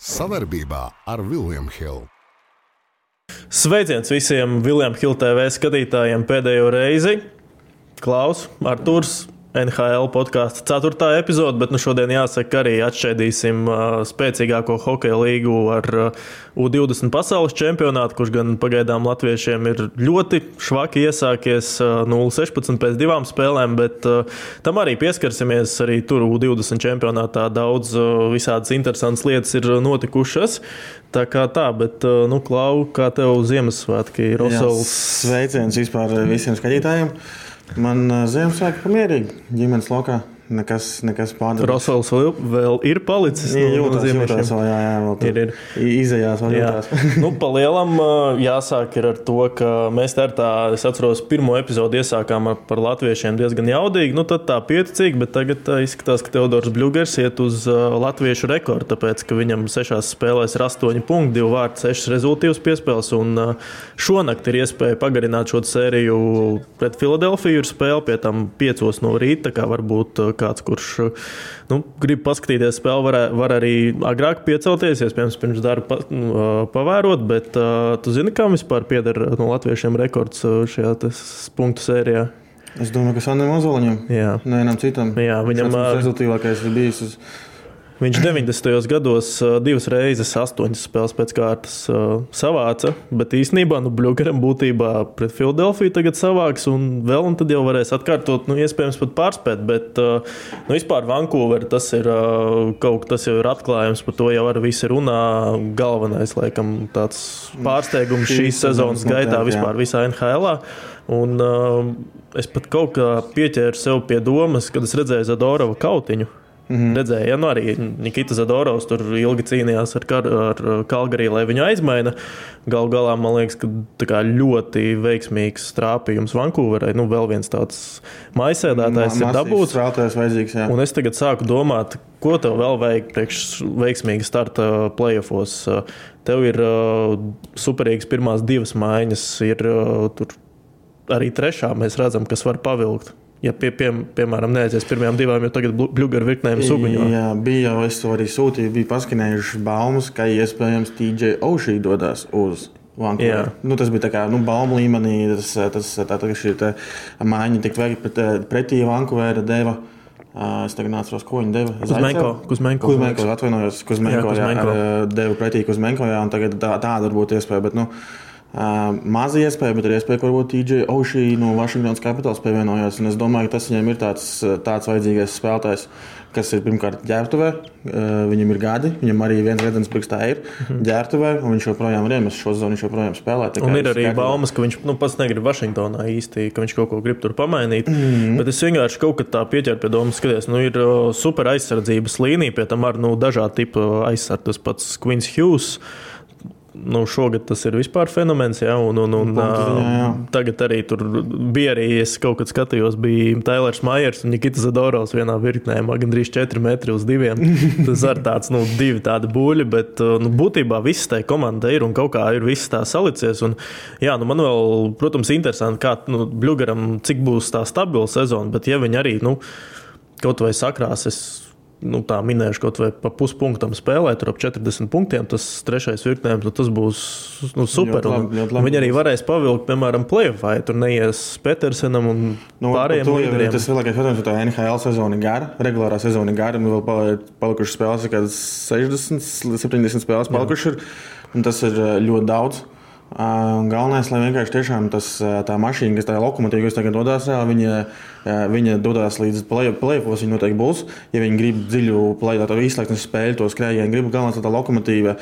Savarbībā ar Vilniņu Hildu. Sveiciens visiem Viljams TV skatītājiem pēdējo reizi. Klaus, Artūrs, NHL podkāstu 4. epizode, bet nu, šodien jāsaka, arī atšķaidīsim uh, spēcīgāko hokeja līgu ar uh, U20 pasaules čempionātu, kurš gan pagaidām latviešiem ir ļoti švaki iesākies uh, 0-16 pēc divām spēlēm, bet uh, tam arī pieskarsimies. Arī tur U20 čempionātā daudz uh, visādas interesantas lietas ir notikušas. Tā kā tā, bet, uh, nu, Klau, kā tev Ziemassvētki, Rosols? Sveiciens vispār visiem skatītājiem! Man uh, Ziemassvētku pamierīgi ģimenes lokā. Nekas, nekas pārdevums. Rosols vēl, vēl ir palicis. Jā, no- no jūtas, ziemešiem? jūtas vēl, jā, jā, vēl Ir, ir. Izejās vēl Jā. nu, Palielam jāsāk ar to, ka mēs tā, tā es atceros, pirmo epizodi iesākām ar, par latviešiem diezgan jaudīgi, nu tad tā pieticīgi, bet tagad tā izskatās, ka Teodors Bļūgers iet uz latviešu rekordu, tāpēc, ka viņam sešās spēlēs ir astoņi punkti, divi vārti, sešas rezultīvas piespēles, un šonakt ir iespēja pagarināt šo sēriju pret Filadelfiju, ir spēle pie tam piecos no rīta, tā kā varbūt kāds, kurš nu, grib paskatīties spēli, var, var arī agrāk piecelties, iespējams, pirms darba pa, nu, pavērot, bet tu zini, kam vispār pieder no latviešiem rekords šajā punktu sērijā? Es domāju, ka Sanam Ozoliņam, Jā. nevienam citam, Jā, viņam, ā, rezultātīvākais ir bijis. Uz... Viņš 90. gados uh, divas reizes, astoņas spēles pēc kārtas uh, savāca, bet īsnībā nu, Bluegeram būtībā pret Filadelfiju tagad savāks un vēl, un tad jau varēs atkārtot, nu, iespējams, pat pārspēt. Bet uh, nu, vispār Vankūver tas ir kaut kas, tas jau ir atklājums, par to jau arī visi runā. Galvenais, laikam, tāds pārsteigums Šīs sezonas gaitā vispār visā NHL. Un, uh, es pat kaut kā pieķēru sev pie domas, kad es redzēju Zadorova kautiņu. Mm -hmm. Redzēju, ja nu arī Nikita Zadorovs tur ilgi cīnījās ar, kar, ar Kalgariju, lai viņu aizmaina. Galu galā man liekas, ka tā kā ļoti veiksmīgs trāpījums Vankūverai. Nu, vēl viens tāds maisēdētājs ir dabūts. Strātājs vajadzīgs, jā. Un es tagad sāku domāt, ko tev vēl vajag priekš veiksmīga starta playoffs. Tev ir uh, superīgas pirmās divas maiņas, ir uh, arī trešā. Mēs redzam, kas var pavilkt. Ja, pie, pie, piemēram, neaizies pirmajām divām, jo tagad bluģa virknēm suguņo. Jā, bija jau, es to arī sūtīju, bija paskanējuši baumas, ka iespējams TJ Oshī dodas uz. Vankūveru. Nu, tas bija tā kā nu, baumu līmenī, tas, tas tā, tā, šī te maiņa tika veikta pret, pretī Vankūvera deva. Es tagad neatceros, ko viņi deva. Kuzmenko, Kuzmenko, Kuzmenko, atvainojos, Kuzmenko, Jā, Kuzmenko. jā, deva pretī Kuzmenko, jā, un tagad tā, tāda varbūt iespēja. Bet, nu, Uh, maza iespēja, bet ir iespēja, ka varbūt TJ Oshī no Washingtonas Capitals pievienojās. Un es domāju, ka tas viņam ir tāds, tāds vajadzīgais spēlētājs, kas ir pirmkārt ģērbtuvē. Uh, viņam ir gadi, viņam arī viens redzams pirkstā ir ģērbtuvē, un viņš joprojām ir iemesis šo zonu, viņš joprojām spēlē. Un ir arī baumas, ka viņš nu, pats negrib Vašingtonā īsti, ka viņš kaut ko grib tur pamainīt. Mm -hmm. Bet es vienkārši kaut kā tā pieķēru pie domas, skaties, nu, ir super aizsardzības līnija, pie tam ar nu, dažādu tipu aizsardzību. Tas pats Quins Hughes. Nu, šogad tas ir vispār fenomens, jā, un, un, un Punktu jā. ā, tagad arī tur bija arī, es kaut kad skatījos, bija Tailers Maiers un Nikita Zadorovs vienā virknē, gandrīz 4 metri uz diviem. Tas ir tāds, nu, divi tādi buļļi, bet nu, būtībā viss tai komandai ir un kaut kā ir viss tā salicies. Un, jā, nu, man vēl, protams, interesanti, kā nu, Blugaram, cik būs tā stabila sezona, bet ja viņi arī, nu, kaut vai sakrāsies. Nu, tā minēšu, kaut vai pa puspunktam spēlēt, tur ap 40 punktiem. Tas trešais virknēms, nu, tas būs nu, super. Ļoti labi, ļoti labi Viņi arī varēs pavilkt, piemēram, ja tur neies Petersenam un Nu, pārējiem to līderiem. Tas lielākais jautājums, tā NHL sezona ir gara, regulārā sezona ir gara, un vēl pali- palikušas spēles, kādas 60, līdz 70 spēles palikušas, ir, un tas ir eh, ļoti daudz. Galvenais, lai vienkārši tiešām tas, tā mašīna, kas tā lokomotīva, kas tagad dodas, viņa, viņa dodas līdz plēfos, viņa noteikti būs. Ja viņi grib dziļu tādu izslēgšanas spēļu, to skrējienu, grib galvenais, lai tā lokomotīva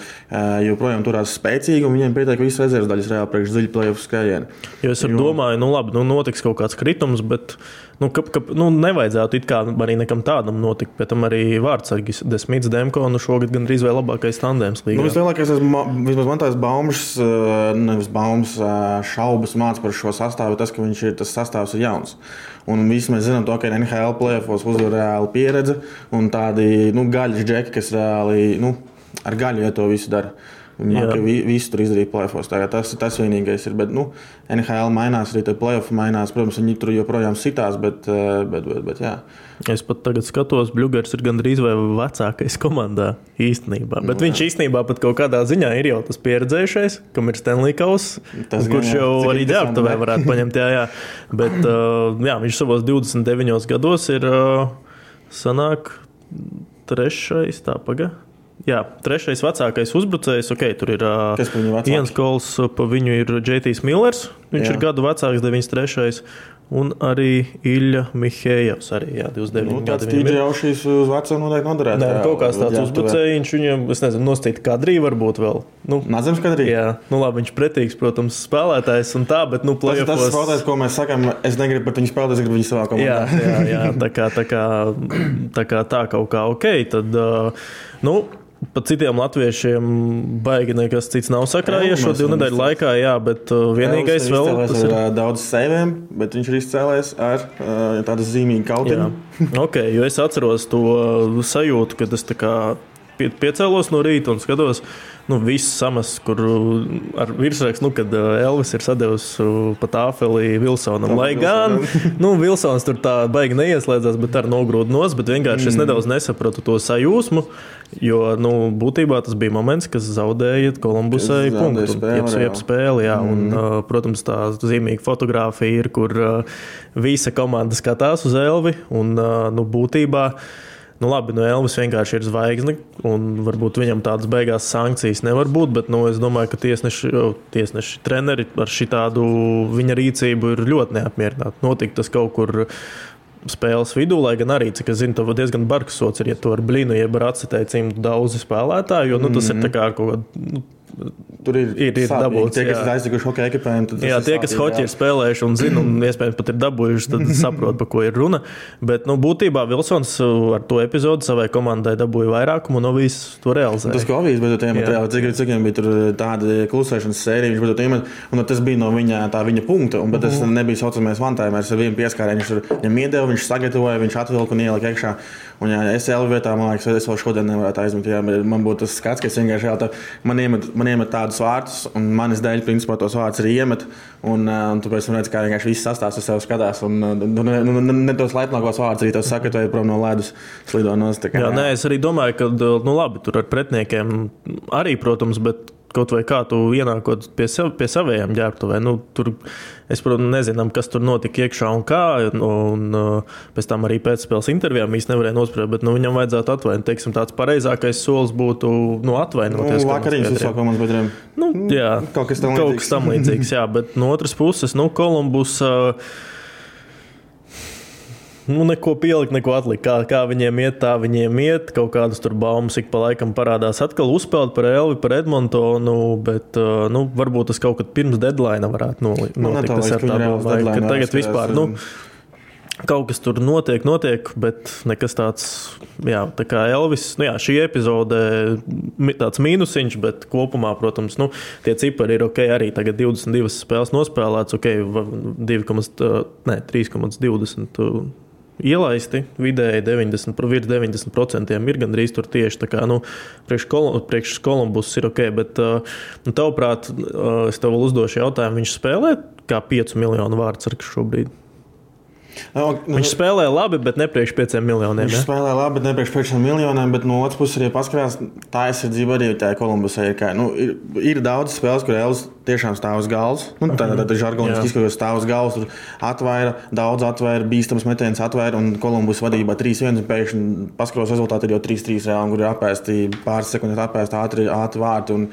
joprojām turās spēcīga, un viņiem pietiek visas rezerves daļas reāli priekš dziļu plēju skrējienu. Jo es jo... domāju, nu labi, nu, notiks kaut kāds kritums, bet nu, ka, ka, nu, nevajadzētu it kā arī nekam tādam notikt. Pēc tam arī vārdsargis Desmits Demko, nu šogad gan drīz vai labākais tandēms Nu, līgā. vislielākais, tas ma- vismaz man tās baumas, eh, nevis baumas, eh, šaubas mācīja par šo sastāvu, tas, ka viņš ir, tas sastāvs ir jauns. Un visi mēs zinām, to, ka NHL plēfos uzvar reāli pieredze un tādi nu, gaļas džeki, kas reāli nu, ar gaļu ja to visu dara. Viņi māca vi, visu tur izdarīt plēfos. Tas tas vienīgais. Ir, bet, nu, NHL mainās, arī plēfofi mainās. Protams, viņi tur joprojām sitās, bet, eh, bet, bet, bet jā. Es pat tagad skatos, Bluegers ir gandrīz vai vecākais komandā īstenībā. Bet nu, viņš īstenībā pat kaut kādā ziņā ir jau tas pieredzējušais, kam ir Stanley Kaus, kurš jau arī ģērbtuvē varētu paņemt. Jā, jā. Bet uh, jā, viņš savos 29 gados ir uh, sanāk trešais, tā paga. Jā, trešais vecākais uzbrucējs. Okay, tur ir uh, viens kols, pa viņu ir Džeitijs Millers. Viņš jā. ir gadu vecāks, 93. Un arī Ilja Mihējevs, arī jā, 29 nu, gadu. Tas jau šīs uz veco noteikti noderētu. Nē, kaut kāds tāds uzbrucējs, viņam, es nezinu, nostīt kadrī varbūt vēl. Nu, Mazams kadrī. Jā, nu labi, viņš pretīgs, protams, spēlētājs un tā, bet, nu, plēsofos... Tas ir tas spēlētājs, ko mēs sakām, es negribu pat viņu spēlēt, es gribu viņu savā komandā. Jā, jā, jā, tā kā tā, kā, tā, kā tā kaut kā ok, tad, uh, nu, Pat citiem latviešiem baigi nekas cits nav sakrājies šo divu nedēļu laikā, jā, bet uh, vienīgais vēl tas ir. Ar daudz seiviem, bet viņš ir izcēlējis ar uh, tādu zīmīgu kautiņu. ok, jo es atceros to sajūtu, kad es tā kā piecēlos no rīta un skatos, nu, viss samas, kur ar virsrakstu, nu, kad uh, Elvis ir sadevis uh, pa tāfeli Vilsonam. Lai gan nu, Vilsons tur tā baigi neieslēdzās, bet ar nogrūdu nos, bet vienkārši mm. es nedaudz nesapratu to sajūsmu. Jo nu, būtībā tas bija moments, kas zaudēja Kolumbusai punktu. Spēli, jeb, spēli, jā, mm. un, uh, protams, tā zīmīga fotografija ir, kur visa komanda skatās uz Elvi. Un, nu, būtībā, Nu, labi, nu Elvis vienkārši ir zvaigzne, un varbūt viņam tādas beigās sankcijas nevar būt. Bet nu, es domāju, ka tiesneši, tiesneši treneri ar šādu viņa rīcību ir ļoti neapmierināti. Notika tas kaut kur spēles vidū, lai gan arī, cik es zinu, tev diezgan bargs sots ir, ja tu ar blīnu jeb ar acetēju cimdu daudzi spēlētāji, jo nu, tas mm -hmm. ir kā kaut kāda. Nu, Tur ir, ir, ir dabūts. Tie, kas ir aizdeguši hokeja ekipējumu, jā, tie, kas hoķi ir spēlējuši un zina, un iespējams pat ir dabūjuši, tad saprot, par ko ir runa. Bet nu, būtībā Vilsons uh, ar to epizodu savai komandai dabūja vairākumu, un Novīs to realizēja. Tas, ko Ovijas bija tiem materiāliem, cik, cik viņam bija uh, tāda klusēšanas sērija, viņš bija tiem, un tas bija no viņa, tā viņa punkta, un, bet tas mm. nebija saucamais vantājumērs ar vienu pieskārienu. Viņš viņam iedeva, viņš sagatavoja, viņš atvilka un ielika iekšā. Un, jā, es jau vietā, man liekas, es vēl šodien nevarētu aizmigt. Jā, man būtu tas skats, ka es vienkārši jautāju, man iemet, man iemet tādus vārdus, un manis dēļ, principā, tos vārdus arī iemet. Un, un tāpēc man redz, kā vienkārši viss sastāvs uz sevi skatās. Un nu, ne, nu, ne, ne tos laipnākos vārdus arī tos saka, tu ej prom no ledus slido nost. Jā, jā, nē, es arī domāju, ka, nu labi, tur ar pretiniekiem arī, protams, bet kaut vai kā tu ienākot pie, sev, pie saviem ģērbtuvēm. Nu, tur, es, protams, nezinām, kas tur notika iekšā un kā. Un, un uh, pēc tam arī pēcspēles intervijām īstenībā nevarēja nospriest, bet nu, viņam vajadzētu atvainot. Teiksim, tāds pareizākais solis būtu nu, atvainoties. Nu, Vakarīs uzsākumos bedriem. Nu, jā, kaut kas tam līdzīgs. Kaut kas tam līdzīgs jā, bet no otras puses, nu, Kolumbus. Uh, nu, neko pielikt, neko atlikt. Kā, kā viņiem iet, tā viņiem iet. Kaut kādas tur baumas ik pa laikam parādās. Atkal uzspēlēt par Elvi, par Edmontonu, bet uh, nu, varbūt tas kaut kad pirms deadline varētu notikt. Tas ir tāds, ka tagad vispār. Nu, Kaut kas tur notiek, notiek, bet nekas tāds, jā, tā kā Elvis. Nu, jā, šī epizode tāds mīnusiņš, bet kopumā, protams, nu, tie cipari ir ok. Arī tagad 22 spēles nospēlēts, ok, 3,20 ielaisti. Vidēji 90, virs 90% ir gandrīz tur tieši tā kā nu, priekš, Kolum, priekš Kolumbus ir ok. Bet, uh, nu, tavuprāt, uh, es tev uzdošu jautājumu, viņš spēlē kā 5 miljonu vārdsargu šobrīd? Nu, viņš spēlē labi, bet ne priekš pieciem miljoniem. Viņš ja? spēlē labi, bet ne priekš pieciem miljoniem. Bet no otras puses, ja paskatās, tā aizsardzība arī tā Kolumbusē ir. Kā, nu, ir, ir daudz spēles, kur Elvis tiešām stāv uz galvas. Nu, tā ir tā žargoniski izskatās, stāv uz galvas. Tur atvaira, daudz atvaira, bīstams metiens atvaira. Un Kolumbus vadībā 3-1. Pēkšņi paskatās rezultāti ir jau 3-3 reāli, kur ir apēsti pāris sekundes apēsti ātri, ātri vārti. Un,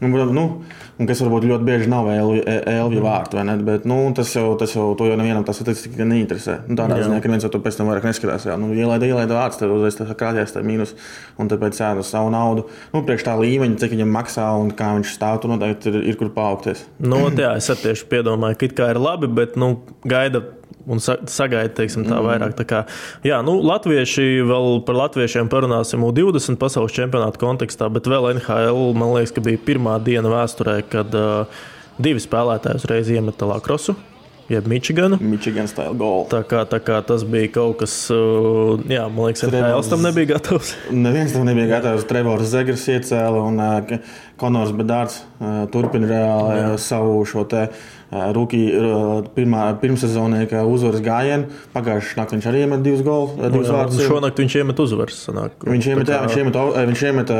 Nu, nu, kas varbūt ļoti bieži nav Elvija vārti, vai ne? Bet nu, tas, jau, tas jau, jau nevienam tas statistika neinteresē. Nu, tādā ziņā, ka viens jau to pēc tam vairāk neskatās. Jā, nu, ielaida, ielaida vārds, tad uzreiz tas krāpjas, tā mīnus, un tāpēc sēž uz savu naudu. Nu, priekš tā līmeņa, cik viņam maksā un kā viņš stāv, tur noteikti ir, ir kur paaugties. Nu, jā, es tieši piedomāju, ka it kā ir labi, bet nu, gaida un sagaida teiksim, tā vairāk. Tā kā, jā, nu, Latvieši vēl par latviešiem parunāsim U20 pasaules čempionāta kontekstā, bet vēl NHL man liekas, ka bija pirmā diena vēsturē, kad uh, divi spēlētāji uzreiz iemeta lakrosu. jeb Mičiganu. Michigan stila goal. Tā kā, tā kā tas bija kaut kas, uh, jā, man liekas, Trevors tam nebija gatavs. Neviens tam nebija gatavs. Trevors Zegers iecēla un uh, Konors Bedārds turpina reāli uh, savu šo te. Pirmssezonē, kā uzvaras gājienu. Pagājušajā naktī viņš arī iemet divus golus. Jā, šonakt viņš iemet uzvaras. Sanāk. Viņš iemet, jā, viņš iemet, viņš iemet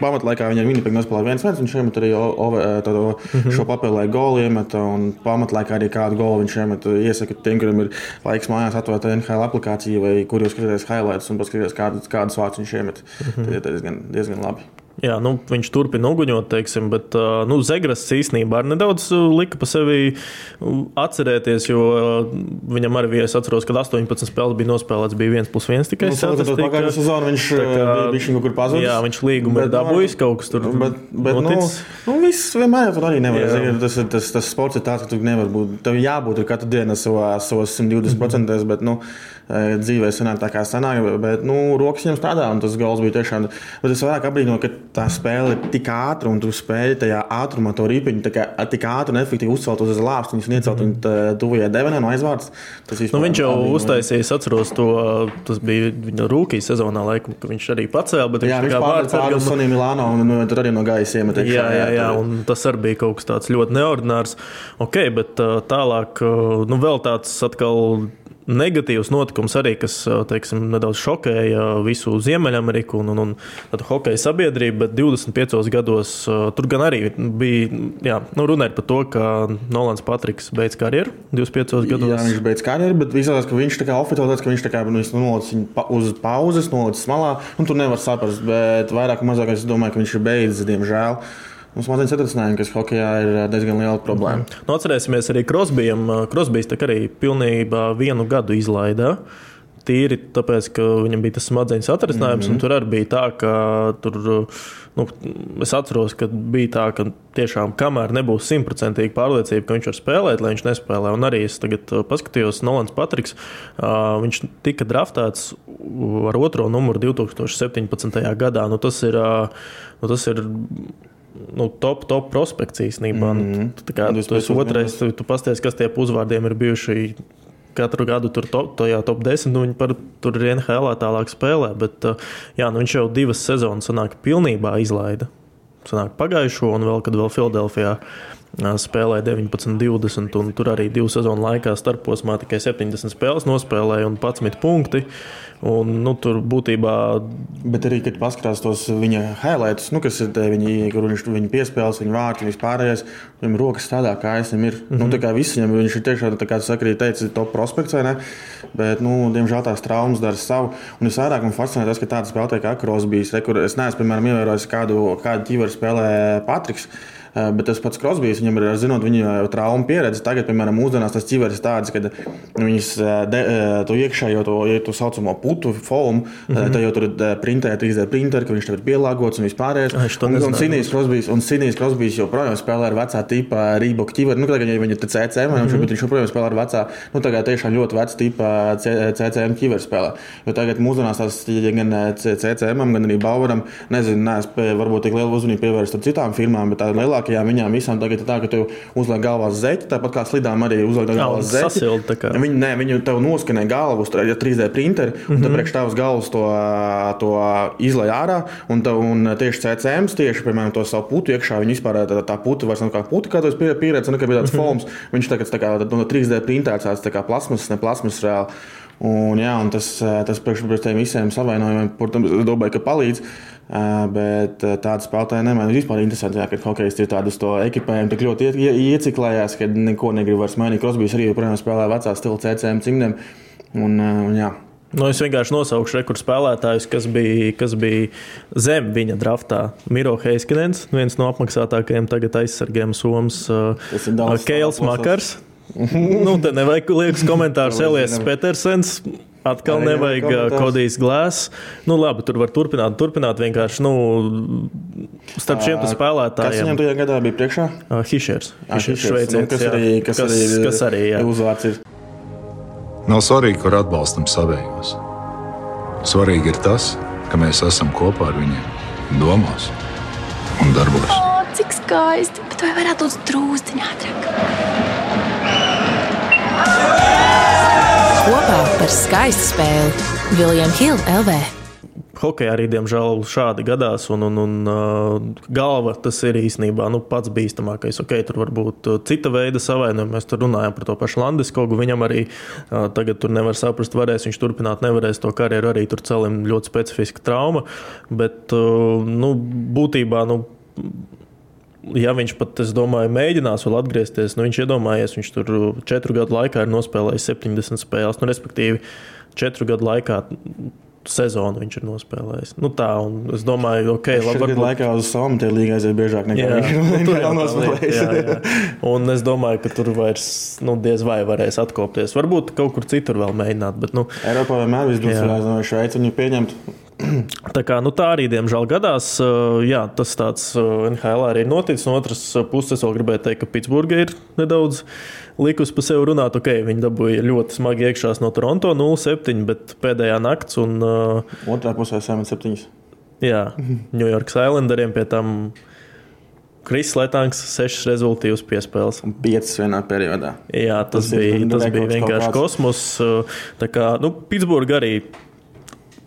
pamatlaikā, viņam viņa pēkšņi nospēlēja viens viens, viņš iemet arī o- o- tādu, Mhm. šo papildinājumu golu, iemet, un pamatlaikā arī kādu golu viņš iemet. Iesaku tiem, kuriem ir laiks mājās atvērt NHL aplikāciju, vai kur jūs skatāties highlights un paskatīties, kādus, kādus vārdus viņš iemet. Mhm. Tad ir diezgan, diezgan labi. Jā, nu, viņš turpina uguņot, teiksim, bet nu, Zegras īstenībā arī nedaudz lika pa sevi atcerēties, jo viņam arī bija, es atceros, kad 18 spēles bija nospēlēts, bija 1 plus 1 tikai Nu, Salīdzinot ar pagājušo sezonu viņš bija kaut kur pazudis. Jā, viņš līgumu ir Bet, nu, dabūjis kaut kas tur. Bet, bet nu, noticis. nu, viss vienmēr arī nevar. Zini, Tas, ir- tas, tas sports ir tāds, ka tu nevari būt. Tev jābūt katru dienu savā- savos 120%, Mhm. bet nu, dzīvē sanāk tā kā sanāk. Bet nu, rokas viņam strādā, un tas gals bija tiešām. Bet es vairāk apbrīnoju, ka tā spēle ir tik ātra, un tu spēj tajā ātrumā to ripiņu tā kā, tik ātri un efektīvi uzcelt uz lāpstiņas un iecelt viņu tā- tuvajā devenē no aizvārds. Nu, viņš jau uztaisīja, es atceros to, tas bija viņa rūkīs sezonā, laikam, ka viņš arī pacēla, bet Jā, viņš viņš kā pārdeva pāri Sonijam Milāno un nu, tur arī no gaisa iemet. Jā, jā, jā, tur- un tas arī bija kaut kas tāds ļoti neordinārs. Ok, bet uh, tālāk, nu, vēl tāds atkal. Negatīvs notikums arī, kas uh, teiksim, nedaudz šokēja visu Ziemeļameriku un, un, un hokeja sabiedrību, bet 25 gados uh, tur gan arī bija, jā, nu, runājot par to, ka Nolans Patriks beidz karjeru 25 gados. Jā, viņš beidz karjeru, bet izrādās, ka viņš tā kā oficiāli tāds, ka viņš tā kā nu, nolicis uz pauzes, nolicis malā. Nu, tur nevar saprast, bet vairāk vai mazāk es domāju, ka viņš ir beidzis, diemžēl. Mums mazliet satricinājumi, kas hokeja ir diezgan liela problēma. Nu, atcerēsimies arī Krosbijam. Krosbijs kā arī pilnībā vienu gadu izlaida. Tīri tāpēc, ka viņam bija tas smadzeņu satricinājums, mm -hmm. un tur arī bija tā, ka tur, nu, es atceros, ka bija tā, ka tiešām kamēr nebūs simtprocentīgi pārliecība, ka viņš var spēlēt, lai viņš nespēlē. Un arī es tagad uh, paskatījos, Nolans Patriks, viņš tika draftēts ar otro numuru 2017. gadā. Nu, tas ir, nu, tas ir nu, top, top prospekts īstenībā. Mm -hmm. nu, tā kā tu esi otrais, tu, tu pasties, kas tie uzvārdiem ir bijuši. Katru gadu tur top, tajā top 10, nu viņi par, tur ir NHL tālāk spēlē. Bet, uh, jā, nu viņš jau divas sezonas sanāk, pilnībā izlaida. Sanāk pagājušo un vēl, kad vēl Filadelfijā spēlēja 19, 20, un tur arī divu sezonu laikā starposmā tikai 70 spēles nospēlēja un 11 punkti. Un, nu, tur būtībā Bet arī, kad paskatās tos viņa highlights, nu, kas ir viņi, kur viņš viņa piespēles, viņa vārti, viņa pārējais, viņam rokas strādā, kā es viņam ir. Mm -hmm. nu, tā kā viss viņam, viņš ir tiešām, tā kā tu saki, arī teica, top prospekts, vai ne? Bet, nu, diemžēl tās traumas dara savu. Un es vairāk man fascinē tas, ka tādas spēlētāji kā Krosbīs, re, kur es neesmu, piemēram, ievērojis kādu, kādu ķiveru spēlē Patriks. Eh, Bet tas pats Krosbīs, viņam ir, zinot, viņa traumu pieredze. Tagad, piemēram, mūsdienās tas ķiveris tāds, ka viņas eh, de, eh, to iekšējo, to, ja to saucamo putu formu, mm -hmm. tad jau tur ir printē, 3D printeri, ka viņš tev ir pielāgots un vispārējais. Ai, Un, un. Sinīs Krosbīs, un Sinīs Krosbīs joprojām spēlē ar vecā tipa Rīboka ķiveri. Nu, tagad ja viņa ir CCM, mm -hmm. bet viņš joprojām spēlē ar vecā, nu, tagad tiešām ļoti veca tipa CCM ķiveri spēlē. Jo tagad mūsdienās tas gan CCM, gan arī Baueram, nezinu, pie- varbūt tik lielu uzmanību pievērst citām firmām, bet tādām lielākajām viņām visām tagad ir tā, ka tu uzliek galvā zeķi, tāpat kā slidām arī uzliek galvā zeķi. Viņi, nē, viņi tev noskanē galvu uz 3D printeri, un Mhm. tad priekš tavas galvas to, to izlaiž ārā. Un, tev, un tieši CCM, tieši piemēram, to savu putu iekšā, viņi vispār tā, tā puta vairs nav kā puta, kā tas pieredzi, un kā bija tāds Mhm. forms. Viņš tagad tā kā no 3D printēts, tāds tā kā plasmas, ne plasmas reāli. Un, jā, un tas, tas priekš visiem savainojumiem, protams, es domāju, ka palīdz. Uh, Bet uh, tāda spēlētāja nemaz vispār interesanti, jā, kad hokejs ir tādu to ekipējumu tik ļoti ie, ie, ieciklējās, ka neko negrib vairs mainīt. Krosbīs arī joprojām spēlē vecā stila CCM cimdiem. Un, un, jā. Nu, es vienkārši nosaukšu rekordu spēlētājus, kas bija, kas bija zem viņa draftā. Miro Heiskinens, viens no apmaksātākajiem tagad aizsargiem Somijas. Keils Makars. nu, te nevajag liekas komentārus. Elias Petersens. Atkal Arī nevajag uh. Kodijs Glāzs. Nu, labi, tur var turpināt, turpināt vienkārši. Nu, starp šiem Kas spēlētājiem. viņam tajā gadā bija priekšā? Uh, Hišers. Šveicietis, nu, kas arī, kas, kas, arī, kas arī jā. uzvārds ir. Nav svarīgi, kur atbalstam savējos. Svarīgi ir tas, ka mēs esam kopā ar viņiem, domās un darbos. O, cik skaisti! Bet vai varētu būt drūzdiņā ātrāk? Kopā par skaistu spēli Viljams Hilde LV. Hokejā arī, diemžēl, šādi gadās, un, un, un uh, galva tas ir īstenībā nu, pats bīstamākais. Okay, tur var būt uh, cita veida savainojumi. Mēs tur runājam par to pašu Landeskogu. Viņam arī uh, tagad tur nevar saprast, varēs viņš turpināt, nevarēs to karjeru. Arī tur celim ļoti specifiska trauma. Bet uh, nu, būtībā. Nu, ja viņš pat, es domāju, mēģinās vēl atgriezties, nu, viņš iedomājies, viņš tur četru gadu laikā ir nospēlējis 70 spēles, nu, respektīvi, četru gadu laikā sezonu viņš ir nospēlējis. Nu, tā, es domāju, ok, labi. Varbūt laikā uz savām te līgā aiziet biežāk nekā viņš to nospēlējis. Jā, jā. Un es domāju, ka tur vairs nu, diez vai varēs atkopties. Varbūt kaut kur citur vēl mēģināt. Bet, nu, Eiropā vienmēr viss būs jāzina, vai Šveice viņu pieņemt. Tā, kā, nu, tā arī, diemžēl, gadās. Jā, tas tāds NHL arī ir noticis. No otras puses, es vēl gribēju teikt, ka Pitsburgā ir nedaudz likusi pa sevi runāt. Okay, viņi dabūja ļoti smagi iekšā no Toronto 0-7, bet pēdējā nakts un. Otrā pusē 7-7. Jā, New York Islanderiem pie tam. Kris Letāns, sešas rezultātus piespēles. Un piecas vienā periodā. Jā, tas, tas bija, tas bija vienkārši kosmos. Tā kā nu, Pitsburgā arī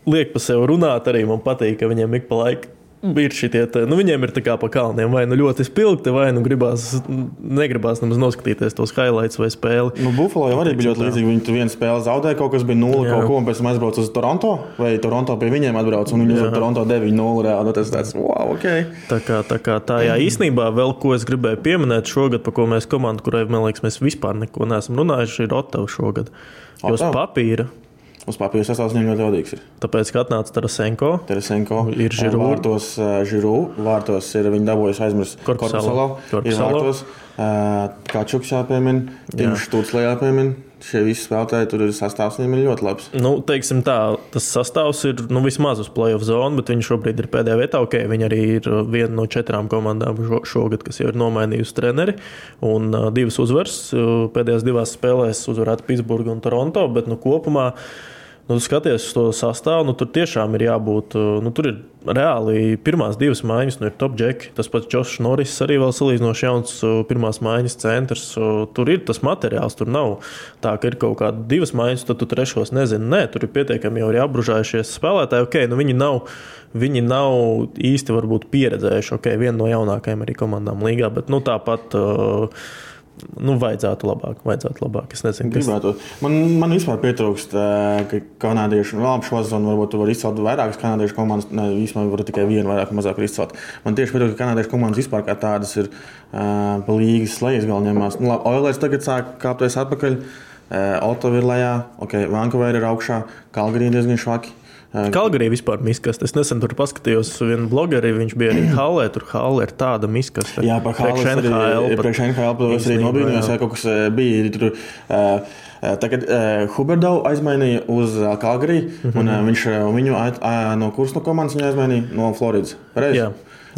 liek pa sevi runāt, arī man patīk, ka viņiem ik pa laikam ir šitie, te, nu, viņiem ir tā kā pa kalniem, vai nu ļoti spilgti, vai nu gribās, negribās nemaz noskatīties tos highlights vai spēli. Nu, Buffalo jau arī bija ļoti līdzīgi. Viņi tur vienu spēli zaudēja, kaut kas bija 0 kaut ko, un pēc tam aizbrauca uz Toronto, vai Toronto pie viņiem atbrauca, un viņi uz Toronto 9-0 reāli. Nu, tas tāds, wow, ok. Tā kā tā, kā, tā jā, īstenībā vēl ko es gribēju pieminēt šogad, par ko mēs komandu, kurai, man liekas, mēs vispār neko neesam runājuši, ir Ottava šogad. Jo uz papīra Uz papīra sastāvs viņam ļoti jaudīgs. Ir. Tāpēc, kad atnāca Tarasenko, Tarasenko ir Žiru. Vārtos, žiru, vārtos ir viņa dabūjusi aizmirst Korpusalo. Ir vārtos, kā Čuks jāpiemina, Tims Štūts jāpiemina. Šie visi spēlētāji tur ir sastāvs, viņiem ir ļoti labs. Nu, teiksim tā, tas sastāvs ir nu, vismaz uz playoff zonu, bet viņš šobrīd ir pēdējā vietā. Okay, viņi arī ir viena no četrām komandām šogad, kas jau ir nomainījusi treneri. Un uh, divas uzvaras pēdējās divās spēlēs uzvarēta Pitsburga un Toronto, bet nu, kopumā. Uh, nu, skaties uz to sastāvu, nu, tur tiešām ir jābūt. Uh, nu, tur ir reāli pirmās divas maiņas, nu, ir top džeki. Tas pats Džošs Norris arī vēl salīdzinoši jauns uh, pirmās maiņas centrs. Uh, tur ir tas materiāls, tur nav tā, ka ir kaut kāda divas maiņas, tad tu trešos nezini. Nē, tur ir pietiekami jau ir apbružājušies spēlētāji. Okay, nu, viņi nav. Viņi nav īsti pieredzējuši, ok, viena no jaunākajām arī komandām līgā, bet nu, tāpat uh, Nu, vajadzētu labāk, vajadzētu labāk. Es nezinu, kas ir. Man, man vispār pietrūkst, ka kanādieši, nu, labi, šo sezonu varbūt var izcelt vairākas kanādiešu komandas, ne, vispār var tikai vienu vairāk, mazāk izcelt. Man tieši pietrūkst, ka kanādiešu komandas vispār kā tādas ir uh, līgas lejas galvenajās. Nu, Oilers tagad sāk kāpties atpakaļ, uh, Ottawa ir lejā, ok, Vankouver ir augšā, Kalgarī diezgan švaki. Kalgarī vispār miskaste. Es nesen tur paskatījos vienu blogeri, viņš bija arī Hallē. Tur Hallē ir tāda miskaste. Jā, par Hallē arī, priekš NHL es arī nobīnījos, ja kaut kas bija. Tur, uh, Tagad uh, Huberdau aizmainīja uz Kalgarī, mm -hmm. un uh, viņš viņu uh, no kursa no komandas aizmainīja no Floridas. Pareizi? Jā.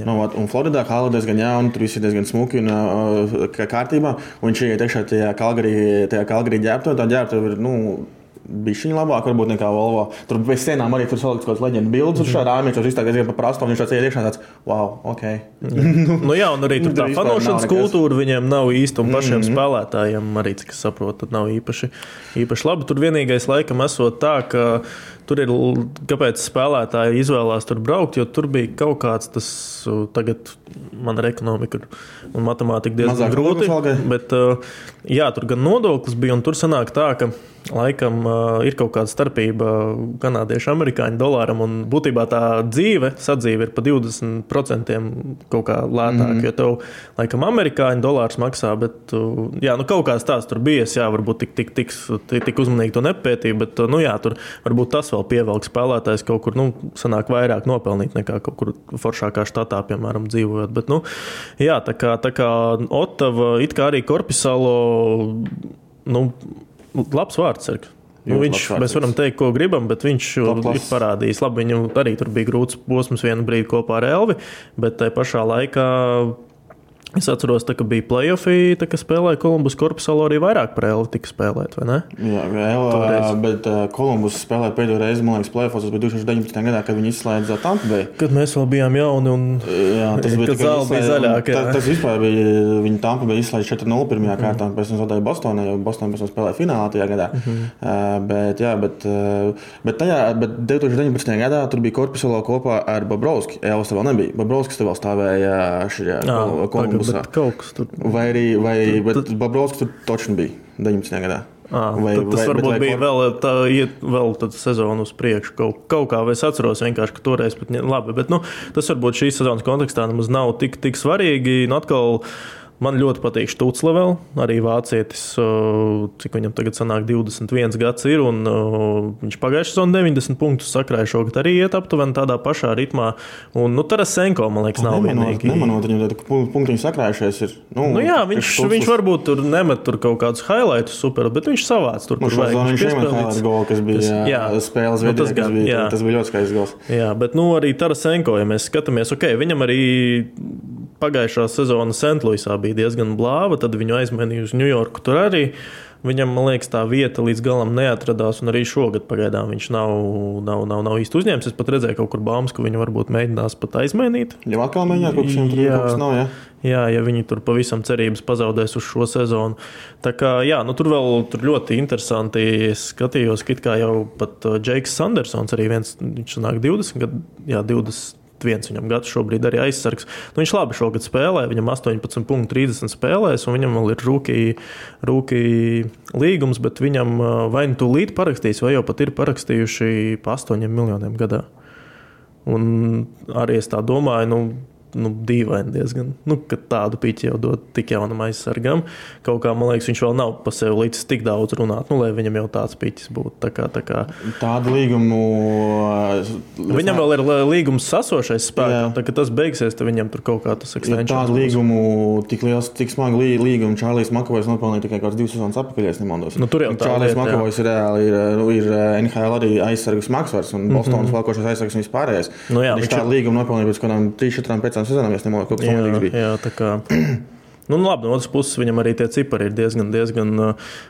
Nu, un Floridā Hāla diezgan jauna, tur viss ir diezgan smuki un uh, kārtībā. Un viņš iekšā tajā Kalgarī, tajā Kalgarī ģērbtuvē. Tā ģērbtuve ir, nu, bija šī labāk, varbūt nekā Volvo. Tur bez sienām arī tur salikts kaut kāds leģendas bildes, mm. šādā tur izstāstījis diezgan par prastu, un viņš tāds iekšā tāds, wow, ok. Nu jā, un arī tur tā fanošanas kultūra viņiem nav īsta, un pašiem mm -hmm. spēlētājiem arī, cik es saprotu, nav īpaši, īpaši labi. Tur vienīgais laikam esot tā, ka tur ir, kāpēc spēlētāji izvēlās tur braukt, jo tur bija kaut kāds tas, tagad man ir ekonomika un matemātika diezgan Mazāk grūti. Bet, jā, tur gan nodoklis bija, un tur sanāk tā, ka laikam ir kaut kāda starpība kanādiešu, amerikāņu dolāram, un būtībā tā dzīve, sadzīve ir pa 20% kaut kā lētāka, mm. jo tev, laikam, amerikāņu dolārs maksā, bet, jā, nu kaut kāds tāds tur bija, jā, varbūt tik, tik, tik, tik, tik uzmanīgi to nepētīja, bet, nu jā, tur varbūt tas vēl vēl pievelk spēlētājs kaut kur, nu, sanāk vairāk nopelnīt nekā kaut kur foršākā štatā, piemēram, dzīvojot. Bet, nu, jā, tā kā, tā kā Otava, it kā arī Korpisalo, nu, labs vārds. Ir. Nu, viņš, mēs varam teikt, ko gribam, bet viņš ir parādījis. Labi, viņam arī tur bija grūts posms vienu brīdi kopā ar Elvi, bet tajā pašā laikā Es atceros, tā, ka bija playoffs, tā kā spēlēja Kolumbus korpusā, arī vairāk par Eli tika spēlēt, vai ne? Jā. Ela, bet uh, Kolumbus spēlēja pēdējo reizi, man liekas, playoffs. Tas bija 2019. gadā, kad viņi izslēdza Tampa Bay. Kad mēs vēl bijām jauni un Jā, tas bija kad zāle bija zaļāka. Tas, tas vispār bija, viņi Tampa Bay izslēdza 4-0 pirmajā mm. kārtā, un pēc tam zaudēja Bostonai, jo Bostonai pēc tam spēlēja finālā tajā gadā. Mm -hmm. uh, bet, jā, bet, uh, bet, tajā, bet 2019. gadā tur bija korpusā kopā ar Bobrovski. Elas vēl nebija. Bobrovskis vēl stāvēja šajā Kolumbusā. Kaut kas tur. Vai arī, vai, bet tad... Bobrovskis tur točni bija 19. gadā. À, vai, tas vai, varbūt vai, bija vēl tā, iet vēl sezonu uz priekšu. Kaut, kaut kā es atceros, vienkārši, ka toreiz pat labi. Bet nu, tas varbūt šīs sezonas kontekstā nemaz nav tik, tik svarīgi. Nu, atkal, uh, Man ļoti patīk Štucla vēl, arī vācietis, cik viņam tagad sanāk 21 gads ir, un viņš pagājušajā sezonā 90 punktus sakrāja šogad arī iet aptuveni tādā pašā ritmā. Un, nu, Tarasenko, man liekas, nav vienīgi. Nemanot, viņam tādi punktiņi sakrājušies ir. Nu, nu jā, viņš, viņš varbūt tur nemet tur kaut kādus highlightus super, bet viņš savāc tur, nu, vajag. Viņš iemet highlight golu, kas bija tas, jā, spēles nu, tas, kas bija, jā. tas bija ļoti skaists gols. Jā, bet nu arī Tarasenko, ja mēs skatāmies, ok, viņam arī pagājušā sezona Sentluisā bija diezgan blāva, tad viņu aizmainīja uz Ņujorku. Tur arī viņam, man liekas, tā vieta līdz galam neatradās, un arī šogad pagaidām viņš nav, nav, nav, nav īsti uzņēmis. Es pat redzēju kaut kur baumas, ka viņu varbūt mēģinās pat aizmainīt. Jau atkal mēģināt kaut kas jā, nav, ja? Jā, ja viņi tur pavisam cerības pazaudēs uz šo sezonu. Tā kā, jā, nu, tur vēl tur ļoti interesanti. Es skatījos, ka jau pat Džeiks Sandersons arī viens, viņš nāk 20, gadu, jā, 20 viens viņam gads šobrīd arī aizsargs. Nu, viņš labi šogad spēlē, viņam 18,30 spēlēs, un viņam vēl ir rūkī līgums, bet viņam vai nu tūlīt parakstīs, vai jau pat ir parakstījuši pa 8 miljoniem gadā. Un arī es tā domāju, nu, nu, dīvaini diezgan. Nu, kad tādu pīķi jau dod tik jaunam aizsargam, kaut kā man liekas, viņš vēl nav pa sevi līdz tik daudz runāt, nu, lai viņam jau tāds pīķis būtu. Tā kā, tā kā... Tādu līgumu. Viņam vēl ir līgums sasošais spēks, tā kā tas beigsies, tad viņam tur kaut kā tas ekstrēms. Ja tādu līgumu, tik liels, tik smagu līgumu Čārlis Makovojs nopelnīja tikai kāds divas sezonas atpakaļ, ja nemaldos. Nu, tur jau Čārlis Makovojs ir reāli ir, ir NHL arī aizsargus maksvars un Bostonas mm -hmm. valkošais aizsargus un vispārējais. Nu, jā, viņš, viņš tādu līgumu nopelnīja pēc kādām 3-4 pēc sezonām, ja nemaldos, kaut kas tamlīdzīgs bija. Jā, tā kā. Nu, nu, labi, no otras puses, viņam arī tie cipari ir diezgan, diezgan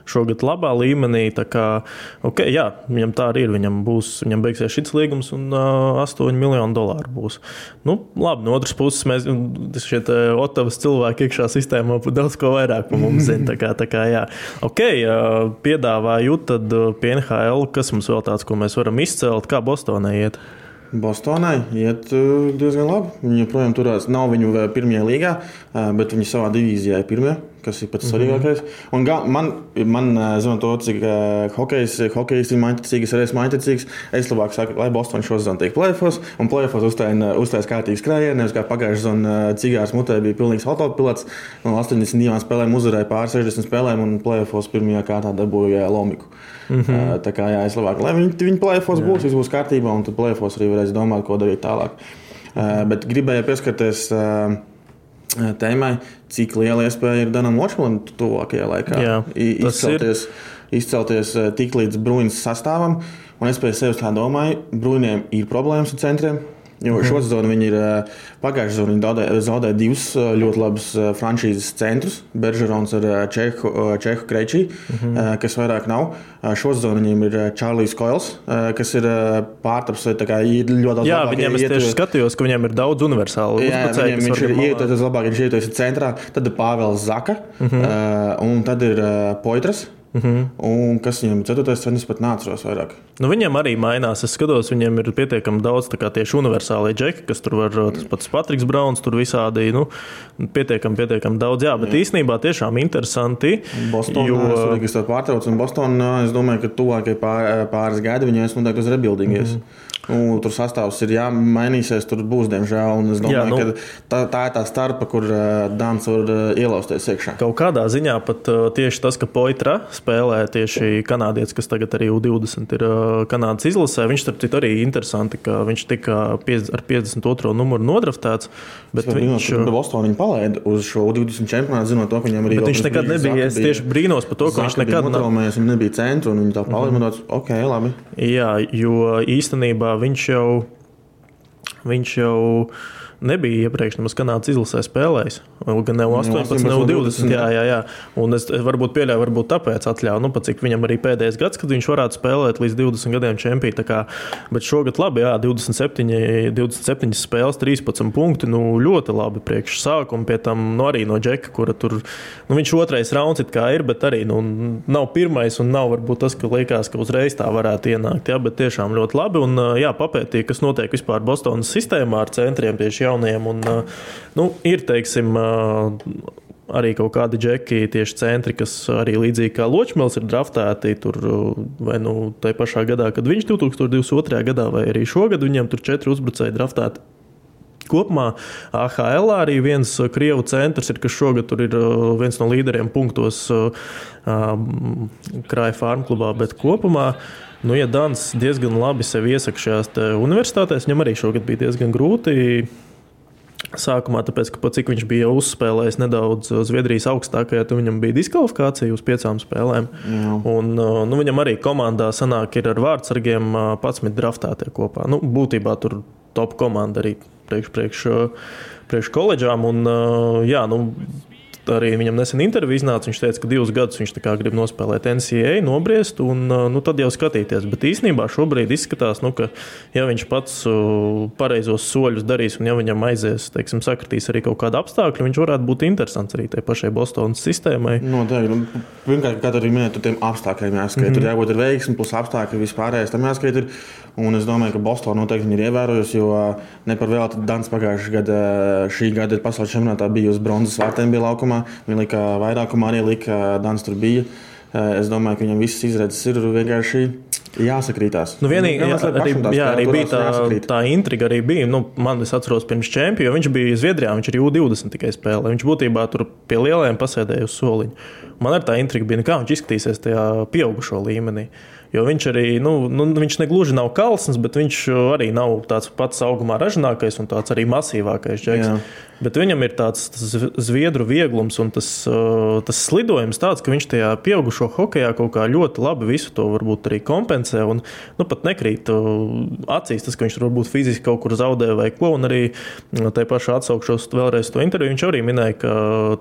šogad labā līmenī. Kā, okay, jā, viņam tā arī ir. Viņam, būs, viņam beigsies šis līgums, un uh, 8 miljoni dolāru būs. Nu, labi, no otras puses, mēs šeit Otavas cilvēki iekšā sistēmā daudz ko vairāk par mums zina. Tā kā, tā kā, jā. ok, uh, piedāvāju tad pie NHL, kas mums vēl tāds, ko mēs varam izcelt, kā Bostonai iet. Bostonai iet uh, diezgan labi. Viņi joprojām turās. Nav viņu pirmajā līgā, uh, bet viņi savā divīzijā ir pirmie kas ir pats svarīgākais. Mm -hmm. Un ga, man, man zinot to, cik uh, hokejs, hokejs ir mainīgs, arī esmu mainīgs. Es labāk saku, lai Bostonā šo sezonu tiek plēfos, un plēfos uztais kārtīgs skrējiens, nevis kā pagājušā sezona cigārs mutē bija pilnīgs autopilots. No 82 spēlēm uzvarēja pār 60 spēlēm, un plēfos pirmajā kārtā dabūja Lomiku. Mm -hmm. uh, tā kā jā, es labāk, lai viņi, viņi plēfos būs, viss būs kārtībā, un tad plēfos arī varēs domāt, ko darīt tālāk. Uh, bet gribēju pieskarties. Uh, tēmai, cik liela iespēja ir Danam Ločmanim tuvākajā laikā Jā, izcelties, izcelties tik līdz bruņas sastāvam. Un es pēc sevis tā domāju, bruņiem ir problēmas ar centriem. Jo mm. šo sezonu viņi ir pagājušā sezonā zaudējuši zaudē divus ļoti labus frančīzes centrus. Beržerons ar Čehu, Čehu Krečī, mm -hmm. kas vairāk nav. Šo sezonu viņiem ir Čārlis Koils, kas ir pārtaps. Ir ļoti daudz. Jā, viņiem es tieši skatījos, ka viņiem ir daudz universālu. Viņiem, viņš ir ieteicams labāk, viņš ir ieteicams centrā. Tad ir Pāvils Zaka mm -hmm. un tad ir Poitras. Mhm. -huh. Un kas viņam ir ceturtais cenas, pat nācros vairāk. Nu, viņiem arī mainās. Es skatos, viņiem ir pietiekami daudz tieši universālie džeki, kas tur var, tas pats Patriks Brauns, tur visādi, nu, pietiekami, pietiekami daudz. Jā, bet jā. īstenībā tiešām interesanti. Bostonā jo... es reģistrēju pārtraucu, un Bostonā es domāju, ka tuvākie pāris gadi viņiem es noteikti uz rebuildingies. Mm -hmm. Nu, tur sastāvs ir jāmainīsies, tur būs, diemžēl. Es domāju, Jā, nu, ka tā, tā ir tā starpa, kur uh, Dāns var uh, ielausties iekšā. Kaut kādā ziņā pat uh, tieši tas, ka Poitra spēlē tieši kanādietis, kas tagad arī U20 ir uh, Kanādas izlasē, viņš starp citu arī interesanti, ka viņš tika piez, ar 52. numuru nodraftēts. Bet es viņš jau Bostonā palaida uz šo U20 čempionātu, zinot to, ka viņam arī bet viņš nekad nebija. Es tieši brīnos par to, ka viņš nekad netraumējies, viņam nebija centra un viņa tā palaida. Mm -hmm. Ok, labi. Jā, jo īstenībā viņš jau, viņš jau nebija iepriekš nemaz Kanādas izlasē spēlējis. Gan ne 18, ne 20. Jā, jā, jā. Un es varbūt pieļauju, varbūt tāpēc atļauju, nu, cik viņam arī pēdējais gads, kad viņš varētu spēlēt līdz 20 gadiem čempionā. Bet šogad labi, jā, 27, 27 spēles, 13 punkti. Nu, ļoti labi priekš sākuma, pie tam nu, arī no Džeka, kura tur, nu, viņš otrais rauns it kā ir, bet arī nu, nav pirmais un nav varbūt tas, ka liekas, ka uzreiz tā varētu ienākt. Jā, bet tiešām ļoti labi. Un, jā, papētīja, kas notiek vispār Bostonas sistēmā ar centriem tieši jaunajiem. Un, nu, ir, teiksim, arī kaut kādi džeki, tieši centri, kas arī līdzīgi kā Ločmēls ir draftēti. Tur, vai nu tajā pašā gadā, kad viņš 2022. gadā, vai arī šogad viņam tur četri uzbrucēji draftēti. Kopumā AHL arī viens krievu centrs ir, kas šogad ir viens no līderiem punktos Krāja farmu klubā, bet kopumā uh, Nu, ja Dans diezgan labi sevi iesaka šajās universitātēs, viņam arī šogad bija diezgan grūti. Sākumā, tāpēc, ka pat cik viņš bija uzspēlējis nedaudz Zviedrijas augstākajā, tad viņam bija diskvalifikācija uz piecām spēlēm. Jā. Un, nu, viņam arī komandā sanāk ar vārdsargiem 11 draftētie kopā. Nu, būtībā tur top komanda arī priekš, priekš, priekš koledžām. Un, jā, nu, arī viņam nesen intervija iznāca. Viņš teica, ka divus gadus viņš grib nospēlēt NCAA, nobriest un nu, tad jau skatīties. Bet īsnībā šobrīd izskatās, nu, ka ja viņš pats pareizos soļus darīs un ja viņam aizies, teiksim, sakritīs arī kaut kāda apstākļa, viņš varētu būt interesants arī tai pašai Bostonas sistēmai. Noteikti. Nu, pirmkārt, kā arī minēja, tiem apstākļiem jāskatās. Mm -hmm. Tur jābūt ir veiksmi, plus apstākļi vispārējais tam jāskatās. Un es domāju, ka Bostonā noteikti ir ievērojusi, jo ne par velti Dans pagājušajā gadā, šī gada pasaules čempionātā bija uz bronzas vārtiem bija laukumā vairākumā. Viņa lika vairākumā arī lika Dans tur bija. Es domāju, ka viņam visas izredzes ir vienkārši jāsakrītās. Nu, vienīgi, jā, arī, jā, arī bija tā, jāsakrīt. tā intriga. Arī bija. Nu, man es atceros, pirms čempiona viņš bija Zviedrijā, viņš arī U20 tikai spēlēja. Viņš būtībā tur pie lielajiem pasēdēja uz soliņa. Man ar tā intriga bija, nu, kā viņš izskatīsies tajā pieaugušo līmenī. Jo viņš arī, nu, nu, viņš negluži nav kalns, bet viņš arī nav tāds pats augumā ražīgākais un tāds arī masīvākais džeks. Jā. Bet viņam ir tāds zviedru vieglums un tas, tas slidojums tāds, ka viņš tajā pieaugušo hokeja kaut kā ļoti labi visu to varbūt arī kompensē. Un, nu, pat nekrīt acīs tas, ka viņš varbūt fiziski kaut kur zaudē vai ko. Un arī tajā pašā atsaukšos vēlreiz to interviju. Viņš arī minēja, ka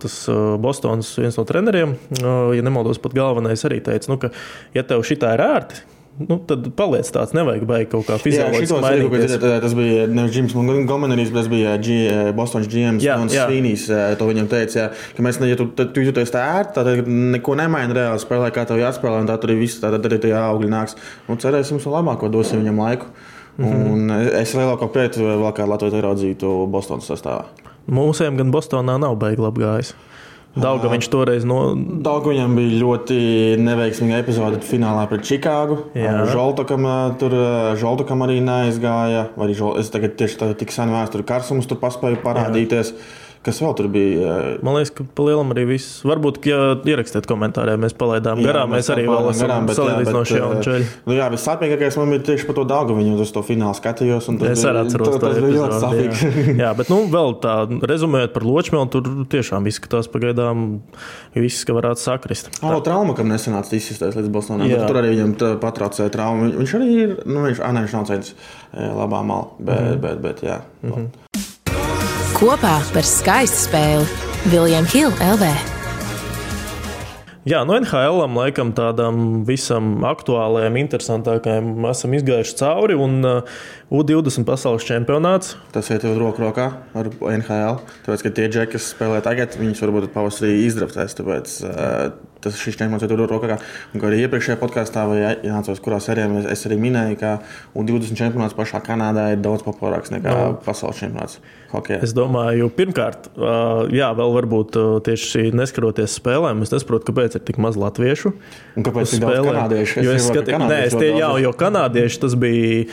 tas Bostonas viens no treneriem, ja nemaldos, pat galvenais arī teica, nu, ka ja tev šitā ir ērti, nu, tad paliec tāds, nevajag baigt kaut kā fizioloģiski. Jā, tas bija nevis Džims Montgomerys, bet tas bija G, Bostonas GMs un Svīnijas. To viņam teica, jā, ka mēs, ja tu, tu jūties tā ērti, tad neko nemaini reāli spēlē, kā tev jāspēlē, un tā tur viss, tad arī tie augļi nāks. Un cerēsim, ka labāko dosim viņam laiku. Mm -hmm. Un es lielāko prieku vēl kā Latvijas ieraudzītu Bostonas sastāvā. Mūsiem gan Bostonā nav baigi labi gājis. Dauga viņš toreiz no. Dauga viņam bija ļoti neveiksmīga epizode finālā pret Čikāgu. Žoltokam tur Žoltokam arī neaizgāja. Arī Žol... Es tagad tieši tādu tik senu vēsturi karsumus tur paspēju parādīties. Jā. Kas vēl tur bija? Man liekas, ka palielam arī viss. Varbūt, ja ierakstiet komentārā, mēs palaidām jā, garām. Mēs, mēs arī vēl esam salīdzinoši jauni ceļi. Nu, jā, vissāpīgākais man bija tieši par to Dāngu. Viņu uz to finālu skatījos. Es arī atceros to. Tas bija ļoti sāpīgs. Jā. jā, bet nu, vēl tā, rezumējot par Ločmēlu, tur tiešām izskatās pagaidām viss, ka varētu sakrist. Tā ir trauma, kam nesenāca izsisties līdz Bostonam. Tur arī viņam patraucēja traumu. Viņš arī ir, nu, viņš, ā, ne, viņš nav centies labā malā, bet, mm. bet, bet, jā. Mm -hmm kopā par skaistu spēli Viljams Hilde LV. Jā, no NHL laikam tādam visam aktuālajam, interesantākajam esam izgājuši cauri. Un uh, U20 pasaules čempionāts. Tas iet uz roku rokā ar NHL. Tāpēc, ka tie džeki, kas spēlē tagad, viņus varbūt pavasarī izdraftēs. Tāpēc uh, tas šis čempionāts ir rokā. Un, arī iepriekšējā podkāstā, vai jāatcerās, kurā sērijā es arī minēju, ka U20 čempionāts pašā Kanādā ir daudz populārāks nekā no. pasaules čempionāts. Hokejā. Es domāju, pirmkārt, jā, vēl varbūt tieši neskaroties spēlēm, es nesaprotu, kāpēc ir tik maz latviešu. Un kāpēc ir daudz kanādiešu? Jo es skatos, nē, es tie, jā, jo kanādieši tas bija,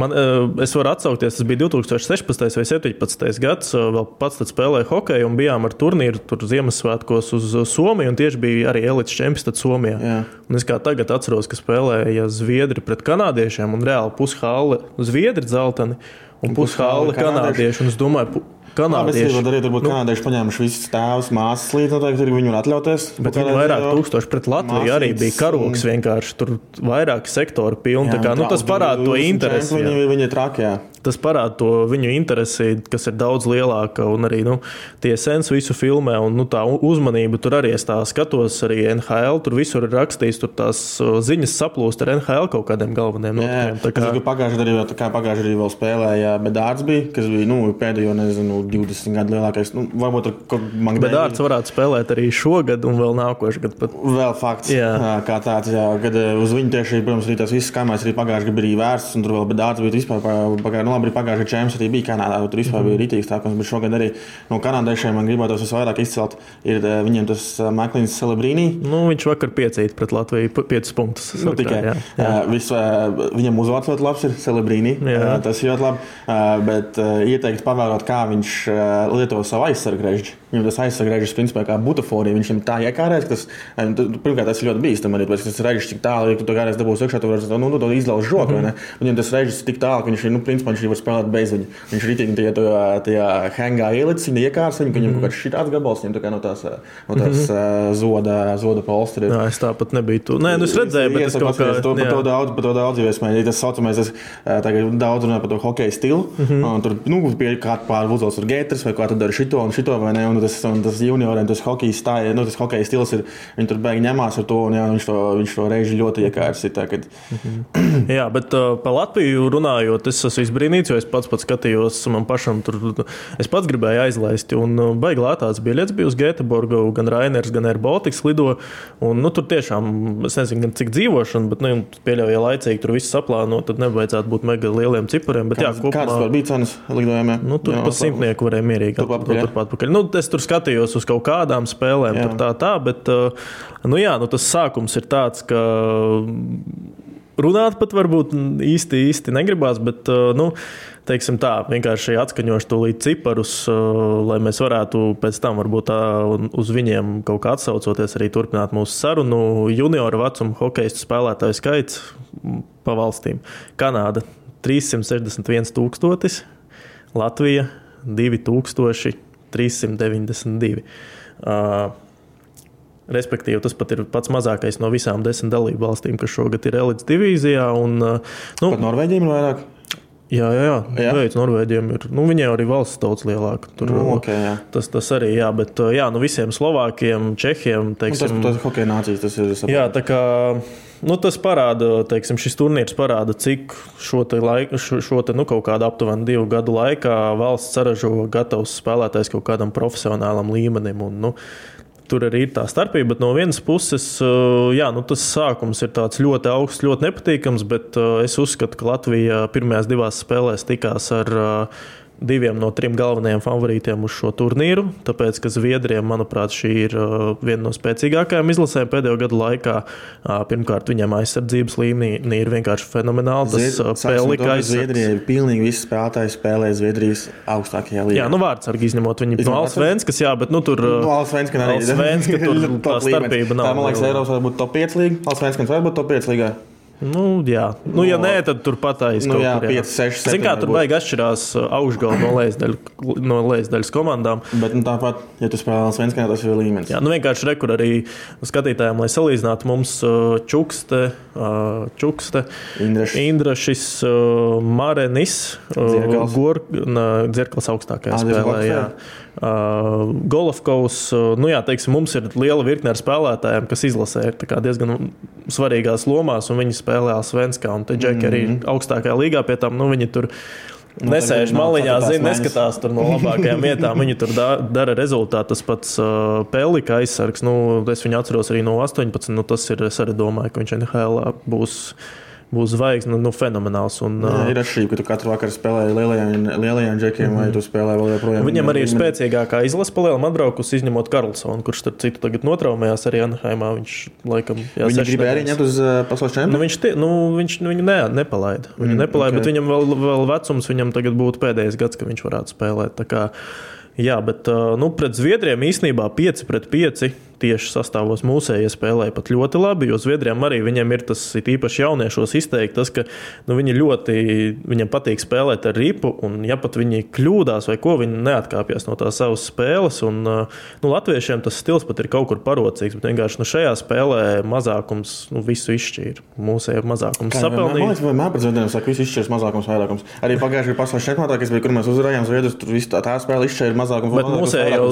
man, es varu atsaukties, tas bija 2016. vai 2017. gads, vēl pats tad spēlēju hokeju un bijām ar turnīru tur Ziemassvētkos uz Somiju un tieši bija bija arī elites čempions Somijā. Jā. Un es kā tagad atceros, ka spēlēja Zviedri pret kanādiešiem un reāli pushāle Zviedri dzelteni un pushāle kanādieši. Un es domāju, kanādieši. Jā, arī turbūt nu, kanādieši paņēmuši visus tēvus, māsas līdzi, noteikti arī viņu atļauties. Bet viņi vairāk tūkstoši pret Latviju māsītes, arī bija karogs vienkārši. Tur vairāk sektoru pilni. Jā, kā, nu, tas parāda to interesi. Viņi, viņi ir traki, jā. Tas parāda to viņu interesi, kas ir daudz lielāka. Un arī nu, tie sens visu filmē, un nu, tā uzmanība tur arī es tā skatos. Arī NHL tur visur ir rakstīts, tur tās ziņas saplūst ar NHL kaut kādiem galveniem notikumiem. Kā... Pagājušajā gadā arī, pagājuši arī vēl spēlēja Bedārds, bija, kas bija nu, pēdējo nezinu, 20 gadu lielākais. Nu, varbūt ar kaut kādu Bedārds varētu spēlēt arī šogad un vēl nākošais gads. Pat... Vēl fakts, jā. kā tāds, jā, kad uz viņu tieši, protams, arī tās visas kameras arī pagājušajā gadā bija vērsts, un tur vēl Bedārds bija vispār pagājušajā nu, labi, pagājušajā čempions arī bija Kanādā. Tur vispār mm -hmm. bija rītīgs tākums, bet šogad arī no kanādiešiem man gribētos visvairāk izcelt. Ir viņiem tas Maklīns Celebrīnī. Nu, viņš vakar piecīt pret Latviju 5 punktus. Nu, tikai, jā, jā. Vis, viņam uzvārds ļoti labs ir Celebrīnī. Tas ir ļoti labi. Bet ieteikti pavērot, kā viņš uh, lieto savu aizsargu režģi. Viņam tas aizsargājums, principā, kā butaforija, viņš ir tā iekārēts, kas, pirmkārt, tas ir ļoti bīstami. Arī tas režģis tik tālu, ja tu to kādreiz dabūsi iekšā, tu vari nu, nu, izlauzt žoku. Mm -hmm. Viņam tas režģis tik tālu, ka viņš, nu, principā, viņš var spēlēt bez viņa. Viņš ir rītīgi tajā, tajā hangā ielicis, viņa iekārs ka viņam mm -hmm. kaut kāds šitāds gabals, viņam tā kā no tās, no tās mm -hmm. zoda, zoda polstri. Jā, es tāpat nebiju tu. Nē, nu es redzēju, bet es kaut kā... To, par to daudz, par to daudz jau esmu. Ja tas saucamais, es tagad daudz runāju par to hokeja stilu. Mm -hmm. tur, nu, pie kāda pārvuzos ir gētris vai kā tu dari šito un šito vai ne. Un tas, un tas junioriem tas hockey, stāja, nu, tas hockey stils ir. Viņi tur beigas ņemās ar to, un jā, viņš to, viņš to reizi ļoti iekārs. Kad... Mhm. jā, bet uh, par Latviju runājot, es esmu izbrīnīts, jo es pats, pats skatījos, man pašam tur, es pats gribēju aizlaist, un uh, baigi lētās biļetes bija uz Göteborgu, gan Rainers, gan Air Baltics lido. Un, nu, tur tiešām, es nezinu, cik dzīvošana, bet, nu, pieļauju, ja laicīgi tur viss saplāno, tad nevajadzētu būt mega lieliem cipariem. Bet, kāds, jā, kopumā, kāds bija cenas lidojumiem? Nu, tur pa simtnieku varēja mierīgi. Turpat, turpat pakaļ. Nu, es tur skatījos uz kaut kādām spēlēm, jā. tur tā, tā, bet uh, nu, jā, nu, tas sākums ir tāds, ka. Runāt pat varbūt īsti, īsti negribās, bet, uh, nu, teiksim tā, vienkārši atskaņošu to līdz ciparus, uh, lai mēs varētu pēc tam varbūt tā uz viņiem kaut kā atsaucoties, arī turpināt mūsu sarunu. Junioru vecuma hokeja spēlētāju skaits pa valstīm. Kanāda 361 tūkstotis, Latvija 2000. 392. Uh, Respektīvi, tas pat ir pats mazākais no visām desmit dalību valstīm, kas šogad ir elites divīzijā. Un, nu, pat Norvēģiem ir vairāk. Jā, jā, jā. jā. Veids, Norvēģiem ir. Nu, viņiem arī valsts tauts lielāka. Tur, nu, okay, jā. tas, tas arī, jā, bet jā, nu, visiem Slovākiem, Čehiem. Teiksim, nu, tas ir hokeja nācijas, tas ir. Saprāt. Jā, tā kā. Nu, tas parāda, teiksim, šis turnīrs parāda, cik šo, te laiku, šo, šo te, nu, kaut kādu aptuveni divu gadu laikā valsts saražo gatavs spēlētājs kaut kādam profesionālam līmenim. Un, nu, tur arī ir tā starpība. Bet no vienas puses, jā, nu, tas sākums ir ļoti augsts, ļoti nepatīkams. Bet es uzskatu, ka Latvija pirmajās divās spēlēs tikās ar diviem no trim galvenajiem favorītiem uz šo turnīru. Tāpēc, ka Zviedriem, manuprāt, šī ir uh, viena no spēcīgākajām izlasēm pēdējo gadu laikā. Uh, pirmkārt, viņiem aizsardzības līmenī ir vienkārši fenomenāli. Tas uh, spēlēja Zviedrijai. Pilnīgi visi spēlētāji spēlē Zviedrijas augstākajā līmenī. Jā, nu vārdsargi izņemot viņu no Alsvenskas, jā, bet nu, tur. Nu, Alsvenskas arī. Alsvenskas tur tā starpība nav. Tā, man liekas, Eiropas varbūt top 5 līga. Alsvenskas varbūt top 5 līgā. Nu, jā, nu, ja no, nē, tad tur pataiz. Nu, jā, 5, 6, 7. Zin kā, tur baigi atšķirās augšgala no lejasdaļas no lejasdaļas komandām. Bet nu, tāpat, ja tu spēlē Svenskā, tas ir līmenis. Jā, nu vienkārši rekur arī skatītājiem, lai salīdzinātu mums čukste, čukste Indrašis, Marenis, Dzirkals augstākajā spēlē. Jā. Uh, Golovkovs, uh, nu jā, teiksim, mums ir liela virkne ar spēlētājiem, kas izlasē ir diezgan svarīgās lomās, un viņi spēlē Svenskā un Džeki mm -hmm. arī mhm. augstākajā līgā pie tam. Nu, viņi tur Nu, Nesēž maliņā, zina, neskatās tur no labākajām vietām. Viņi tur da, dara rezultātu. Tas pats uh, Pelika aizsargs, nu, es viņu atceros arī no 18. Nu, tas ir, es arī domāju, ka viņš NHL būs būs zvaigznes, nu, nu, fenomenāls. Un, Jā, ir atšķirība, ka tu katru vakaru spēlē lielajiem, lielajiem džekiem, mm vai tu spēlē vēl joprojām. Viņam arī ir spēcīgākā izlase palielam atbraukus, izņemot Karlsonu, kurš starp citu tagad notraumējās arī Anaheimā. Viņš laikam jā, Viņi gribēja arī ņemt uz uh, pasaules čempionu. Nu, viņš tie, nu, viņš nu, viņu ne, nepalaida. Viņu mm, nepalaida, okay. bet viņam vēl, vēl vecums, viņam tagad būtu pēdējais gads, ka viņš varētu spēlēt. Jā, bet nu, pret Zviedriem īstenībā 5 pret 5 tieši sastāvos mūsējie spēlēja pat ļoti labi, jo Zviedrijam arī ir tas ir īpaši jauniešos izteikti, tas, ka nu, viņi ļoti, viņam patīk spēlēt ar ripu, un ja pat viņi kļūdās vai ko, viņi neatkāpjas no tās savas spēles. Un, nu, latviešiem tas stils pat ir kaut kur parocīgs, bet vienkārši nu, šajā spēlē mazākums nu, visu izšķīra. Mūsējie mazākums sapelnīja. Man liekas, vienmēr pret Zviedriem saka, viss izšķirs mazākums, vairākums. Arī pagājušajā pasaules čempionātā, kas bija, kur mēs uzvarējām Zviedrus, tur viss tā, tā spēle izšķīra mazākums. Bet mūsējie jau,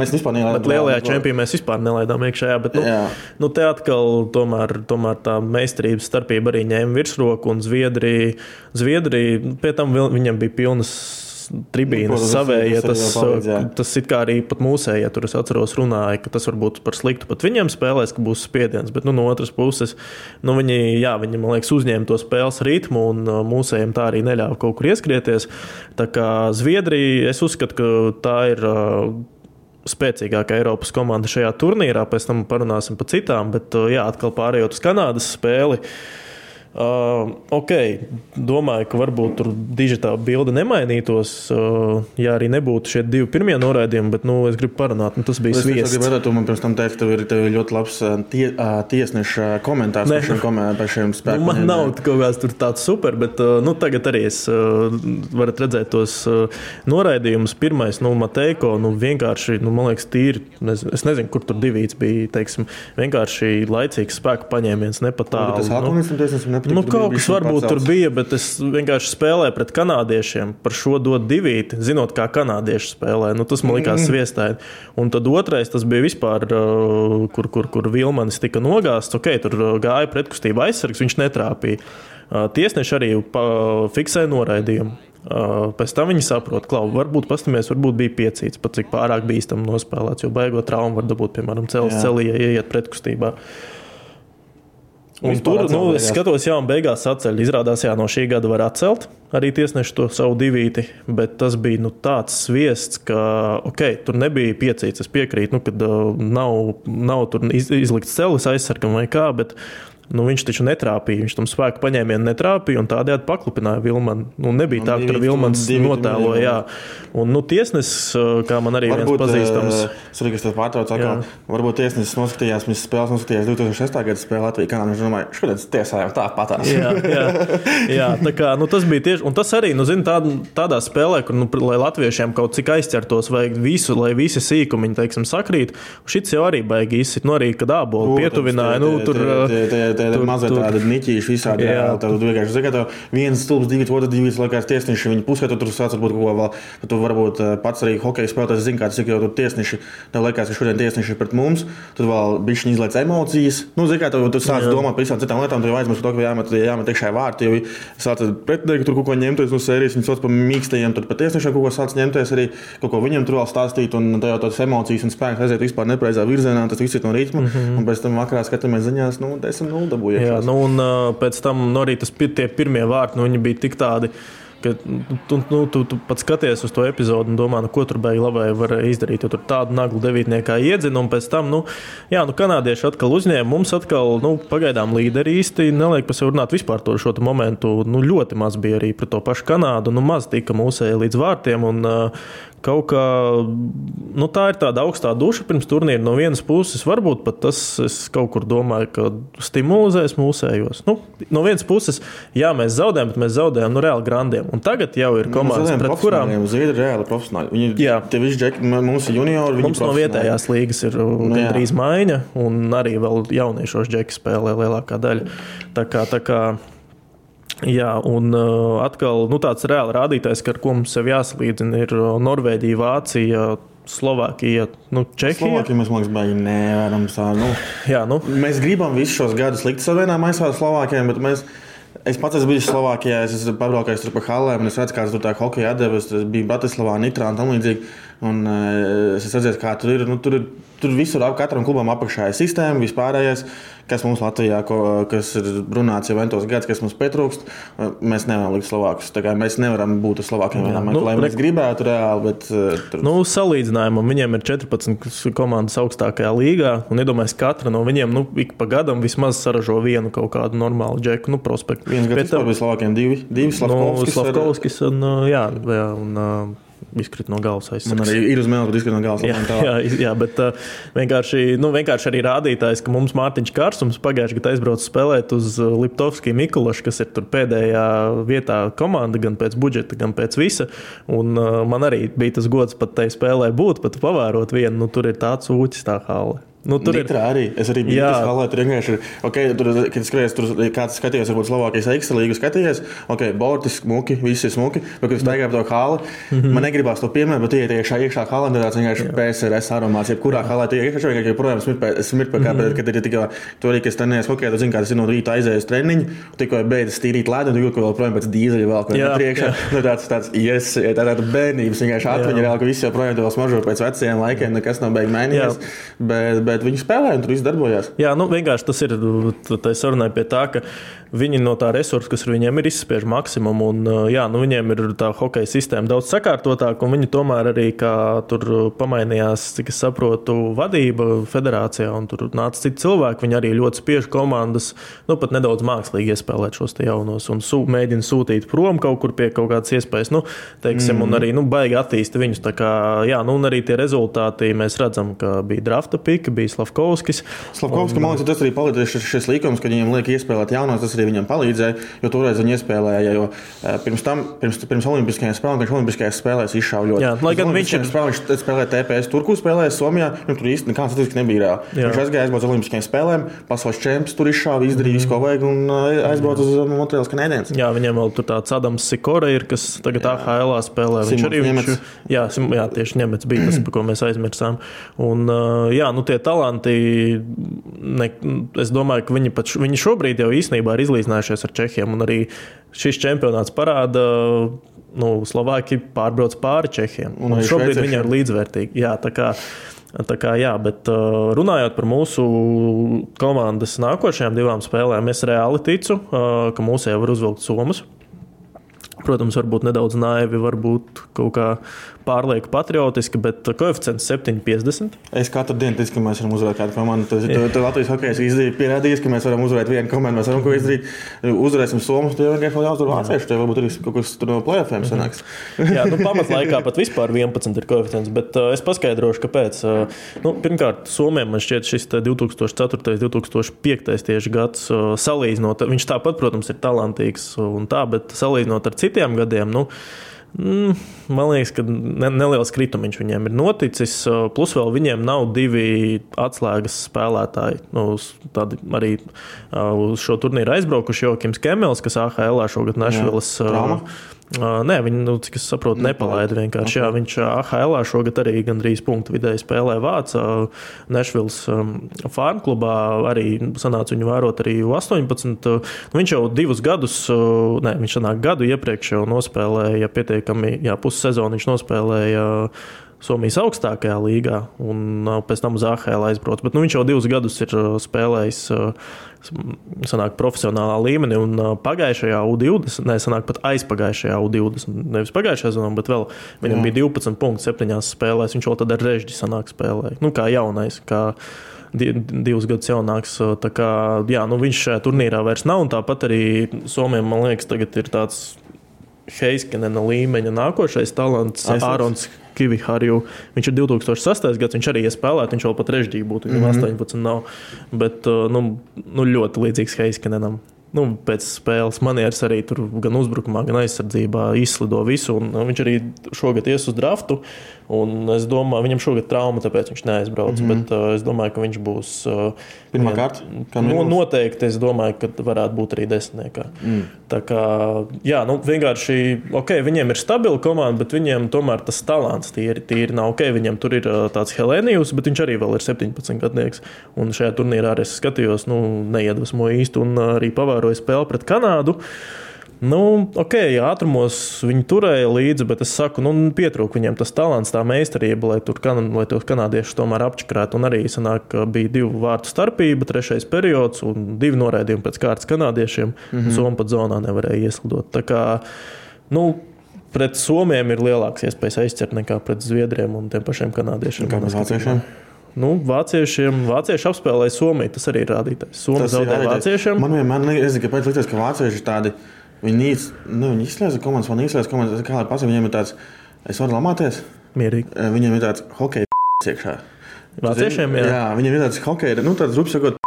mēs vispār nelaidām. Bet lielajā čempionā mēs vispār nelaidām iekšējā. Bet, nu, Jā. nu, te atkal tomēr, tomēr tā meistarības starpība arī ņēma virsroku un Zviedrija, Zviedrija pie tam viņam bija pilnas tribīnas savējie. Tas, palīdz, tas it kā arī pat mūsējie, tur es atceros, runāja, ka tas varbūt par sliktu pat viņiem spēlēs, ka būs spiediens. Bet nu, no otras puses, nu, viņi, jā, viņi, man liekas, uzņēma to spēles ritmu, un uh, mūsējiem tā arī neļāva kaut kur ieskrieties. Tā kā Zviedrija, es uzskatu, ka tā ir uh, spēcīgākā Eiropas komanda šajā turnīrā. Pēc tam parunāsim par citām, bet uh, jā, atkal pārējot uz Kanādas spēli. Uh, Uh, ok, domāju, ka varbūt tur digitāla bilde nemainītos, uh, ja arī nebūtu šie divi pirmie noraidījumi, bet nu, es gribu parunāt, nu, tas bija sviests. Es gribētu, tu man pirms tam teikt, tev ir, tev ļoti labs tie, tiesneša komentārs ne. par šiem, komē, par šiem spēkiem. Nu, man nav kaut kāds tāds super, bet uh, nu, tagad arī es uh, varat redzēt tos uh, noraidījumus. Pirmais, nu, Mateiko, nu, vienkārši, nu, man liekas, tīri, nezinu, es nezinu, kur tur divīts bija, teiksim, vienkārši laicīgs spēku paņēmiens, nepatāli. Tas nu, nepatīk. Nu, kaut kas varbūt tur bija, bet es vienkārši spēlēju pret kanādiešiem. Par šo dot divīti, zinot, kā kanādieši spēlē. Nu, tas man likās mm. sviestaini. Un tad otrais, tas bija vispār, uh, kur, kur, kur Vilmanis tika nogāzts. Ok, tur uh, gāja pretkustība aizsargs, viņš netrāpīja. Uh, tiesneši arī fiksēja noraidījumu. Pēc tam viņi saprot, ka varbūt pastamies, varbūt bija piecīts, pat cik pārāk bīstami nospēlēts, jo baigot traumu var dabūt, piemēram, cels celī, ja ieiet pretkustībā. Uh, Un tur, nu, es skatos, jā, un beigās atceļ. Izrādās, jā, no šī gada var atcelt arī tiesneši to savu divīti, bet tas bija nu, tāds sviests, ka, ok, tur nebija piecīts, es piekrītu, nu, ka uh, nav, nav tur iz, izlikts celis aizsargam vai kā, bet Nu, viņš taču netrāpīja, viņš tam spēku paņēmienu netrāpīja un tādējādi paklupināja Vilmanu. Nu, nebija tā, ka Vilmans notēloja. Jā. Un nu, tiesnesis, kā man arī varbūt, viens pazīstams. Arī tas pārtraucu, ka varbūt tiesnesis noskatījās, mēs spēles noskatījās 2006. gada spēlē Latvijā, kā viņš domāja, šodien tiesājām tāpatās. jā, jā, jā, tā kā nu, tas bija tieši, un tas arī, nu, zin, tā, tādā spēlē, kur, nu, lai latviešiem kaut cik aizķertos, vajag visu, lai visi sīkumiņi, teiksim, sakrīt. Šis jau arī baigi izsit, nu, arī, kad ābolu pietuvināja, nu, tur. Tie, tie, tie, tādi mazi tādi niķīši visādi. Jā, tad vienkārši ka viens stulbs, divi, otrs, divi, liekas, tiesneši viņa pusē, tur sāc varbūt kaut ko vēl. Tu varbūt eh, pats arī hokeja spēlētājs zini, kāds cik jau tur tiesneši, tev liekas, ka šodien tiesneši ir pret mums, tad vēl bišķiņi izlaiž emocijas. Nu, zini, kā tu, tu sāc jā. domāt par visām citām lietām, tu jau aizmirsti to, ka jāmet, jāmet iekšā vārti, jo sāc pretinieki tur kaut ko ņemties no sērijas, viņi sauc par mīkstajiem, tur pat tiesnešiem kaut ko sāc ņemties arī, kaut ko viņiem tur vēl stāstīt, un tā jau tādas emocijas un spēks aiziet vispār nepreizā virzienā, tas viss ir no ritma, mm -hmm. un pēc tam vakarā skatāmies ziņās, nu, 10-0 dabūjām. Jā, nu, un uh, pēc tam nu, arī tas tie pirmie vārti, nu, viņi bija tik tādi. Ka, tu, nu, tu, tu pats skaties uz to epizodi un domā, nu, ko tur beigas labai var izdarīt. Tur tādu naglu devītniekā iedzina, un pēc tam, nu, jā, nu, kanādieši atkal uzņēma. Mums atkal, nu, pagaidām līderi īsti neliek par sevi runāt vispār to šo momentu. Nu, ļoti maz bija arī par to pašu Kanādu, nu, maz tika mūsēji līdz vārtiem. Un, kaut kā nu, tā ir tāda augstā duša pirms turnīra. No vienas puses, varbūt pat tas, es kaut kur domāju, ka stimulēs mūsējos. Nu, no vienas puses, jā, mēs zaudējam, bet mēs zaudējam nu, reāli grandiem. Un tagad jau ir komandas, pret kurām Zviedri ir reāli profesionāli. Viņi, jā, tie visi džeki, mums ir juniori. Mums no vietējās līgas ir uh, nu, gandrīz maiņa, un arī vēl jauniešos džeki spēlē lielākā daļa. Tā kā, tā kā, Jā, un uh, atkal nu, tāds reāls rādītājs, ar ko mums sev jāsalīdzina, ir uh, Norvēģija, Vācija. Slovākija, nu, Čehija. Slovākija mēs, liekas, baigi nevaram tā. Nu, Jā, nu. Mēs gribam visus šos gadus likt savienā maisā ar Slovākiem, bet mēs. Es pats esmu bijis Slovākijā, es esmu pabraukājis tur pa halēm, un es redzu, kādas tur tā hokeja atdeves. Es biju Bratislavā, Nitrā un tam līdzīgi. Un, uh, es redzēju, kā tur ir. Nu, tur ir tur visur, katram klubam apakšā ir sistēma, vispārējais kas mums Latvijā, ko, kas ir runāts jau entos gadus, kas mums pietrūkst. Mēs nevaram likt Slovākus. Mēs nevaram būt Slovākiem vienā nu, lai mēs gribētu reāli. Bet, uh, tur... nu, salīdzinājumam viņiem ir 14 komandas augstākajā līgā. Un iedomājieties, katra no viņiem nu, ik pa gadam vismaz saražo vienu kaut kādu normālu džeku, nu, prospektu. Viens gads bija Slovākiem divi, divi Slavkovskis. Nu, Slavkovskis ar... un, jā, jā, un, izkrita no galvas Man aizsargs. arī ir uz mēneša, bet izskatās no galvas. Jā, jā, jā, bet uh, vienkārši, nu, vienkārši arī rādītājs, ka mums Mārtiņš Kārsums pagājušajā gadā aizbrauca spēlēt uz uh, Liptovskiju Mikulašu, kas ir tur pēdējā vietā komanda, gan pēc budžeta, gan pēc visa. Un, uh, man arī bija tas gods pat tai spēlē būt, pat pavērot vienu, nu, tur ir tāds ūķis tā hāle. Nu, tur ir Nitrā arī. Es arī biju tas halē, tur vienkārši ir. Okay, tur, kad skaties, tur kāds skatījās, varbūt Slovākijas ekstra līgu skatījies. Ok, borti, smuki, visi ir smuki. Bet, kad staigāju pa to hāli, mm. -hmm. man negribās to piemērt, bet iet iekšā, iekšā halē, tad tāds vienkārši PSRS aromāts. Jebkurā halē, tu iekšā vienkārši joprojām pēc, smirt pēc kā, Mhm. kad ir tikai, tu arī, kas trenējies hokeja, tu zini, kā tas ir no rīta aizējis treniņu, tikko ir beidzis tīrīt ledu, tu jūti, ka vēl projām pēc dīzeļa vēl kaut kā priekšā. Nu, tāds, tāds, yes, tā tāda bērnības vienkārši atmiņa, ka visi joprojām to vēl smažo pēc vecajiem laikiem, nekas nav beigts mainījies. Bet, bet viņi spēlēja un tur viss darbojās. Jā, nu vienkārši tas ir. Tā sarunai pie tā, ka viņi no tā resursa, kas ar viņiem ir, izspiež maksimumu. Un, uh, jā, nu viņiem ir tā hokeja sistēma daudz sakārtotāka, un viņi tomēr arī tur pamainījās, cik es saprotu, vadība federācijā, un tur nāca citi cilvēki. Viņi arī ļoti spiež komandas, nu pat nedaudz mākslīgi iespēlēt šos jaunos un sū, mēģina sūtīt prom kaut kur pie kaut kādas iespējas. Nu, teiksim, mm. Un arī nu, baigi attīsta viņus. Kā, jā, nu, un arī tie rezultāti mēs redzam, ka bija drafta pika, bija Slavkovskis. Slavkovskis, man liekas, tas arī palīdzēja šis, šis līkums, kad viņiem liek iespēlēt jaunos, tas arī viņam palīdzēja. Jo toreiz viņi iespēlēja, jo eh, pirms tam, pirms, pirms Olimpiskajām spēlēm, viņš Olimpiskajās spēlēs izšāva ļoti. Jā, lai gan viņš ir- Spēlē, viņš spēlēja TPS, tur, kur spēlēja Somijā, nu, tur īsti nekāds statistikas nebija reāli. Jā. Viņš aizgāja aizbraukt uz Olimpiskajām spēlēm, pasaules čempions tur izšāva, izdarīja visu, ko vajag un eh, aizbrauca uz Montreāls kanēdienas. Jā, viņam vēl tur tāds Adams Sikora ir, kas tagad AHL spēlē. Viņš Simons arī viņš, jā, Sim- jā, tieši ņemets bija tas, par ko mēs aizmirsām. Un, jā, nu tie talanti, ne, es domāju, ka viņi, pat, viņi šobrīd jau īstenībā ir izlīdzinājušies ar Čehiem. Arī šis čempionāts parāda, nu, Slovāki pārbrauc pāri Čehiem. Un Un šobrīd viņi ir līdzvērtīgi. Jā, tā kā, Tā kā, jā, bet uh, runājot par mūsu komandas nākošajām divām spēlēm, es reāli ticu, uh, ka mūsu jau var uzvilkt somas. Protams, varbūt nedaudz naivi, varbūt kaut kā pārlieku patriotiski, bet koeficients 7,50. Es katru dienu ticu, ka mēs varam uzvarēt kādu komandu. Tas ir tas Latvijas hockey izdarījis, pierādījis, ka mēs varam uzvarēt vienu komandu. Mēs varam ko izdarīt. Uzvarēsim Somijas, tad vienkārši vēl jāuzvar vācieši. Tad varbūt arī kaut kas tur no plēsoņiem sanāks. Jā, nu, pamatlaikā pat vispār 11 ir koeficients, bet uh, es paskaidrošu, kāpēc. Uh, nu, pirmkārt, Somijam man šķiet šis te 2004. un 2005. tieši gads uh, salīdzinot. Viņš tāpat, protams, ir talantīgs un tā, bet salīdzinot ar citiem gadiem. Nu, Mm, Man liekas, ka ne, neliels kritumiņš viņiem ir noticis. Plus vēl viņiem nav divi atslēgas spēlētāji. Nu, tādi arī uz šo turnīru aizbraukuši Jokims Kemels, kas AHL šogad Nešvilas. Trauma? Uh, nē, viņi, nu, cik es saprotu, nepalaida vienkārši. Jā, viņš AHL šogad arī gandrīz punktu vidēji spēlē Vācijā. Nešvils um, farm klubā arī sanāca viņu vērot arī U18. Uh, nu, viņš jau divus gadus, uh, ne, viņš sanāk gadu iepriekš jau nospēlēja pietiekami, jā, pussezonu viņš nospēlēja. Somijas augstākajā līgā, un uh, pēc tam uz AHL aizbraucis. Bet nu, viņš jau divus gadus ir uh, spēlējis uh, sanāk, profesionālā līmenī. Un pagājušajā U20, ne sanāk pat aizpagājušajā U20, nevis pagājušajā sezonā, bet vēl viņam Jā. bija 12 punkti septiņās spēlēs. Viņš vēl tad ar režģi sanāk spēlēja. Nu, kā jaunais, kā di- divus gadus jaunāks. Tā kā, jā, nu, viņš šajā turnīrā vairs nav. Tāpat arī Somijam, man liekas, tagad ir tāds Heiskanena līmeņa nākošais talants. Ārons Kiviharju. Viņš ir 2006. gads, viņš arī iespēlēja, viņš vēl pat režģī būtu, viņam mm -hmm. 18 nav. Bet uh, nu, nu, ļoti līdzīgs Heiskanenam. Nu, pēc spēles manieres arī tur gan uzbrukumā, gan aizsardzībā izslido visu. Un, uh, viņš arī šogad ies uz draftu. Un es domāju, viņam šogad trauma, tāpēc viņš neaizbrauc. Mm -hmm. Bet uh, es domāju, ka viņš būs. Uh, Pirmā kārta? Kā No, minimums? noteikti es domāju, ka varētu būt arī desmitniekā. Mm. Tā kā, jā, nu, vienkārši, ok, viņiem ir stabila komanda, bet viņiem tomēr tas talants tīri, tīri nav ok. Viņam tur ir uh, tāds Helēnijus, bet viņš arī vēl ir 17 gadnieks. Un šajā turnīrā arī es skatījos, nu, neiedvesmoju īsti un uh, arī pavēroju spēli pret Kanādu. Nu, ok, ātrumos viņi turēja līdzi, bet es saku, nu, pietrūka viņiem tas talants, tā meistarība, lai, tur, kan- lai kanādiešus tomēr apčakrētu. Un arī sanāk, bija divu vārtu starpība, trešais periods un divi noraidījumi pēc kārtas kanādiešiem. Mm -hmm. Somija pat zonā nevarēja ieslidot. Tā kā, nu, Pret Somijiem ir lielāks iespējas aizķert nekā pret Zviedriem un tiem pašiem kanādiešiem. Kā pret vāciešiem? Nu, vāciešiem, vācieši apspēlēja Somiju. Tas arī ir rādītājs. Somija ir zaudēja vāciešiem. Man vienmēr kāpēc likās, ka vācieši ir tādi. Viņi, nīc, nu, viņi izslēdz komandas, man izslēdz komandas. Kā lai pasakā, viņiem ir tāds. Es varu lamāties. Mierīgi. Eh, Viņiem ir tāds hockey iekšā. Vāciešiem, jā. jā, viņiem ir tāds hockey, nu, tāds rupi sakot.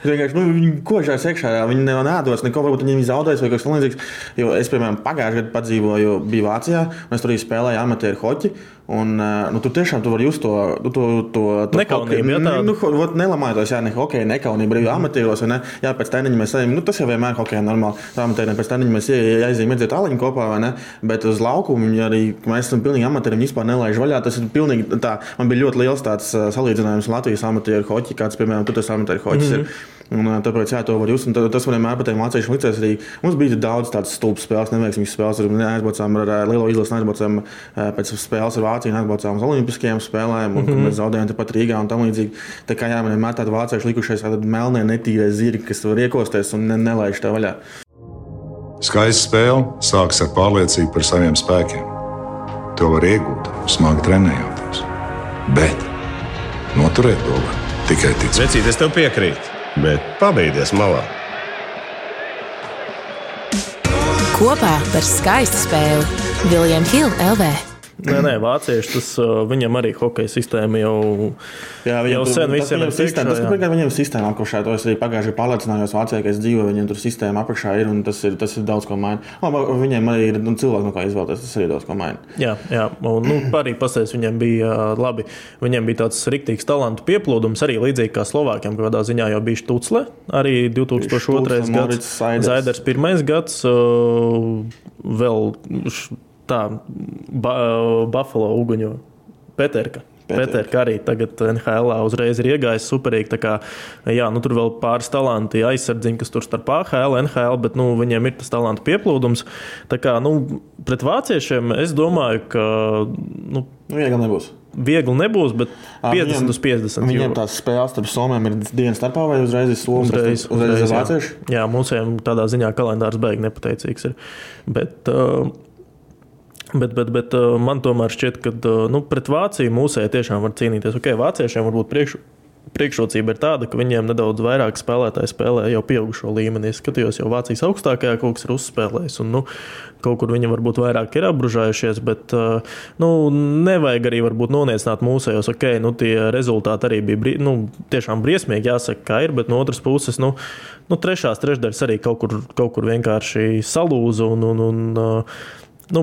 Es vienkārši, nu, viņi kožās iekšā, viņi nav nēdos, neko, varbūt viņi zaudēs vai kaut kas tamlīdzīgs. Jo es, piemēram, pagājušajā gadā padzīvoju, biju Vācijā, un es tur arī spēlēju amatieru hoķi. Un, nu, tur tiešām tu vari just to, tu, to, to, to Nekaunību, tādu. Nu, vot nelamājos, jā, ne hokeja, nekaunība amatieros. vai Ne? Jā, pēc treniņa mēs ejam, nu, tas jau vienmēr hokeja normāli. Tā amatieriem pēc treniņa mēs aizējām iedzēt aliņu kopā, vai ne? Bet uz laukumu viņi arī, mēs esam pilnīgi amatieri, vispār nelaiž vaļā. Tas ir pilnīgi tā, man bija ļoti liels tāds salīdzinājums Latvijas amatieru hoķi, kāds, piemēram, tur tas amatieru hoķis mm -hmm. ir. Un, tāpēc, jā, to var just, tas vienmēr pateikt, mācīšu līdzēs arī. Mums bija daudz tādas stulbas spēles, neveiksmīgas spēles. Neaizbraucām ar lielo izlasi, neaizbraucām pēc spēles ar Vāciju, neaizbraucām uz Olimpiskajām spēlēm, un mm -hmm. mēs zaudējām tepat Rīgā un tam līdzīgi. Tā kā jā, man vienmēr tādi vācieši likušies, tādi melnie, netīrie zirgi, kas var iekosties un ne, nelaiž tā vaļā. Skaista spēle sākas ar pārliecību par saviem spēkiem. To var iegūt, smagi trenējoties. Bet noturēt to var tikai ticēt. Vecīt, es tev piekrītu, bet pabeigties malā. Kopā par skaistu spēli Viljams Hilde LV. Nē, nē, vācieši tas viņam arī hokeja sistēma jau, Jā, jau tur- sen visiem ir sistēma. Tas, jā. viņiem sistēma apakšā, to es arī pagājušajā pārliecinājos Vācijā, ka es dzīvoju, viņiem tur sistēma apakšā ir un tas ir, tas ir daudz ko maina. Labi, Viņiem arī ir nu, cilvēki, no kā izvēlēties, tas arī daudz ko maina. Jā, jā. Un, nu, arī pastāstīs, viņiem bija labi. Viņiem bija tāds riktīgs talantu pieplūdums, arī līdzīgi kā Slovākiem, kādā ziņā jau bija Štucle. Arī 2002. Štucle, gads, Zaiders. Pirmais gads, vēl tā ba, Buffalo uguņu Peterka. Peterka. Peterka arī tagad NHL uzreiz ir iegājis superīgi. Kā, jā, nu, tur vēl pāris talanti aizsardziņi, kas tur starp AHL, NHL, bet nu, viņiem ir tas talantu pieplūdums. Tā kā, nu, pret vāciešiem es domāju, ka nu, Nu, viegli nebūs. viegli nebūs, bet Ā, 50 viņiem- uz 50. Viņiem jo- tās spēles starp Somijiem ir dienas starpā vai uzreiz ir Somija? Uzreiz, uzreiz ir jā. vācieši. Jā, mūsiem tādā ziņā kalendārs beigas nepateicīgs. Ir. Bet, uh, Bet, bet, bet uh, man tomēr šķiet, ka uh, nu, pret Vāciju mūsēji tiešām var cīnīties. Okay, vāciešiem varbūt priekš, priekšrocība ir tāda, ka viņiem nedaudz vairāk spēlētāji spēlē jau pieaugušo līmenī. Es skatījos, jau Vācijas augstākajā kaut kas ir uzspēlējis. Un, nu, kaut kur viņi varbūt vairāk ir apbružājušies, bet uh, nu, nevajag arī noniecināt mūsējos. Ok, nu, tie rezultāti arī bija bri nu, tiešām briesmīgi, jāsaka, kā ir, bet no otras puses. Nu, Nu, trešās trešdaļas arī kaut kur, kaut kur vienkārši salūza un, un, un nu,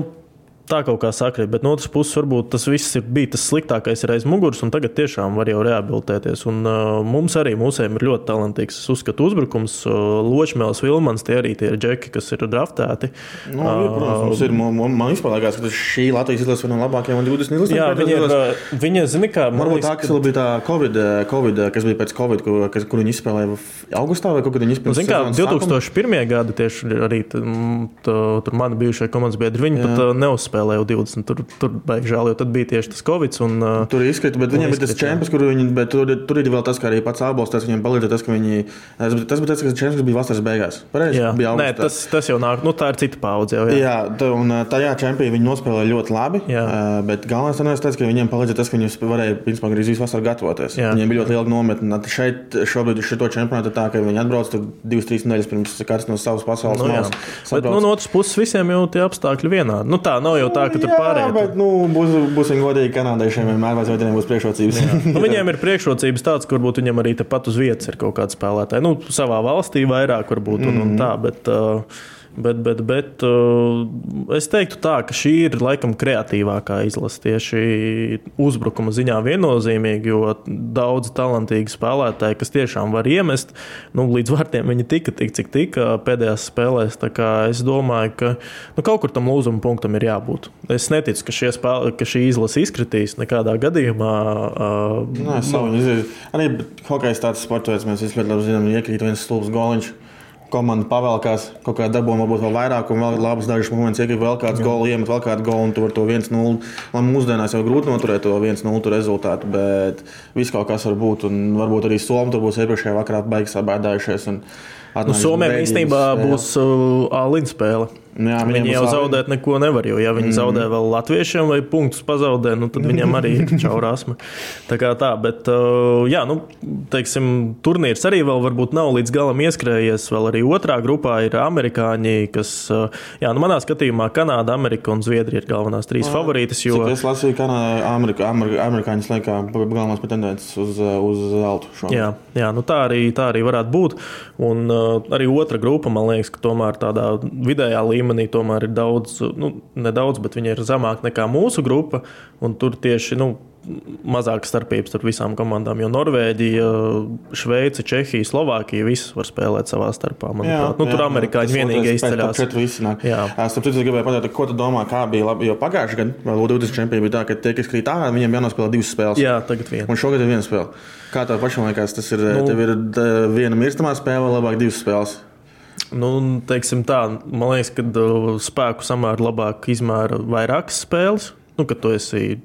tā kaut kā sakrīt. Bet no otras puses, varbūt tas viss ir bijis tas sliktākais ir aiz muguras, un tagad tiešām var jau rehabilitēties. Un, uh, mums arī mūsējiem ir ļoti talantīgs, es uzskatu, uzbrukums. Uh, Ločmēls, Vilmans, tie arī tie ir džeki, kas ir draftēti. Nu, ir, protams, mums ir, man, man- man vispār liekas, ka šī Latvijas izlase ir no labākajām un 20 izlasēm. Jā, viņi ir, uh, viņi, zini, kā, Varbūt tā, kas bija tā Covid, eh, COVID kas bija pēc Covid, kur, kas, kur viņi izspēlēja augustā vai kaut kad viņi izspēlēja. Zin, kā, 2001. gada tieši arī t- t- tur mani bijušie komandas biedri. Viņi Jā. pat uh, neuzspēlēja 20. Tur, tur baigi žēl, jo tad bija tieši tas Covid. Un, uh, Tur ir izkrita, bet viņiem bija tas čempions, kur viņi, bet tur, tur ir vēl tas, ka arī pats ābols, tas viņiem palīdz, tas, ka viņi, tas, bija- tas tas, kas čempions bija vasaras beigās. Pareizi? jā, bija Nē, augustā. tas, tas jau nāk, nu tā ir cita paudze. Jau, jā. Jā, tā, un ā, tajā čempionā viņi nospēlēja ļoti labi. Jā. ā, Bet galvenais tas, tas, ka viņiem palīdzēja tas, ka viņi varēja principā, gandrīz visu vasaru gatavoties. Jā. Viņiem bija ļoti liela nometne. Šeit šobrīd uz šo čempionātu ir tā, ka viņi atbrauc tur divas, trīs nedēļas pirms katrs no savas pasaules Nu, malas. Bet, nu, no otras puses, visiem jau tie apstākļi vienādi. Nu, tā nav jau tā, ka tur pārējie. bet, nu, būs, būsim godīgi, kanādiešiem vienmēr vienam būs priekšrocības. Nu, viņiem ir priekšrocības tādas, ka varbūt viņiem arī tepat uz vietas ir kaut kāda spēlētāja. Nu, savā valstī vairāk varbūt un, un tā. Bet, uh, Bet, bet, bet uh, es teiktu, tā, ka šī ir laikam kreatīvākā izlase tieši uzbrukuma ziņā viennozīmīgi, jo daudz talantīgi spēlētāji, kas tiešām var iemest, nu, līdz vārtiem viņi tika tik, cik tika pēdējās spēlēs. Es domāju, ka nu, kaut kur tam lūzuma punktam ir jābūt. Es neticu, ka, šie spēle, ka šī izlase izkritīs nekādā gadījumā. Uh, Nē, savu izdarīju. Arī hokejs tāds sports, mēs visi ļoti labi zinām, iekrīt viens stulbs goliņš. Komanda pavēlkās, kaut kādā dabūjā varbūt vēl vairāk, un vēl labs dažs moments, iekrīt vēl kāds gols, iemet vēl kādu golu, un tu vari to 1-0. Lai mūsdienās jau grūti noturēt to 1-0 rezultātu, bet viss kaut kas var būt, un varbūt arī Somija tur būs iepriekšējā vakarā beigas sabēdājušies. Nu, Somijam īstenībā spēle. būs uh, Alīna spēle. Jā, Viņi jau zaudēt neko nevar, jo ja viņi mm. zaudē vēl latviešiem vai punktus pazaudē, nu, tad viņiem arī ir čaurāsma. Tā kā tā, bet, uh, jā, nu, teiksim, turnīrs arī vēl varbūt nav līdz galam ieskrējies. Vēl arī otrā grupā ir amerikāņi, kas, uh, jā, nu, manā skatījumā Kanāda, Amerika un Zviedrija ir galvenās trīs favorītas. Jo, Cik es lasīju, ka Amerika, Amerika, amerikāņi slēgā galvenās pretendences uz, uz zeltu. šogad. Jā, jā nu tā, arī, tā arī varētu būt. Un uh, arī otra grupa, man liekas, ka tomēr tādā vidējā līmenī tomēr ir daudz, nu, nedaudz, bet viņi ir zemāk nekā mūsu grupa. un Tur tieši nu, mazāk starpības starp visām komandām. Jo Norvēģija, Šveice, Čehija, Slovākija visas var spēlēt savā starpā. Manuprāt. Nu, tur amerikāņi vienīgie izceļas. Jā. Citu, es gribēju pateikt, ko tu domā, kā bija labi. Jo pagājušajā gadā, vēl 20 čempioni bija tā, ka tie, kas krīt ārā, viņiem jānospēlē divas spēles. Jā, tagad vien. Un šogad ir viena spēle. Kā tev pašam liekas, tas ir? Nu- ir viena mirstamā spēle, labāk divas spēles? Nu, teiksim tā, man liekas, ka uh, spēku samēra labāk izmēra vairākas spēles. Nu, kad tu esi,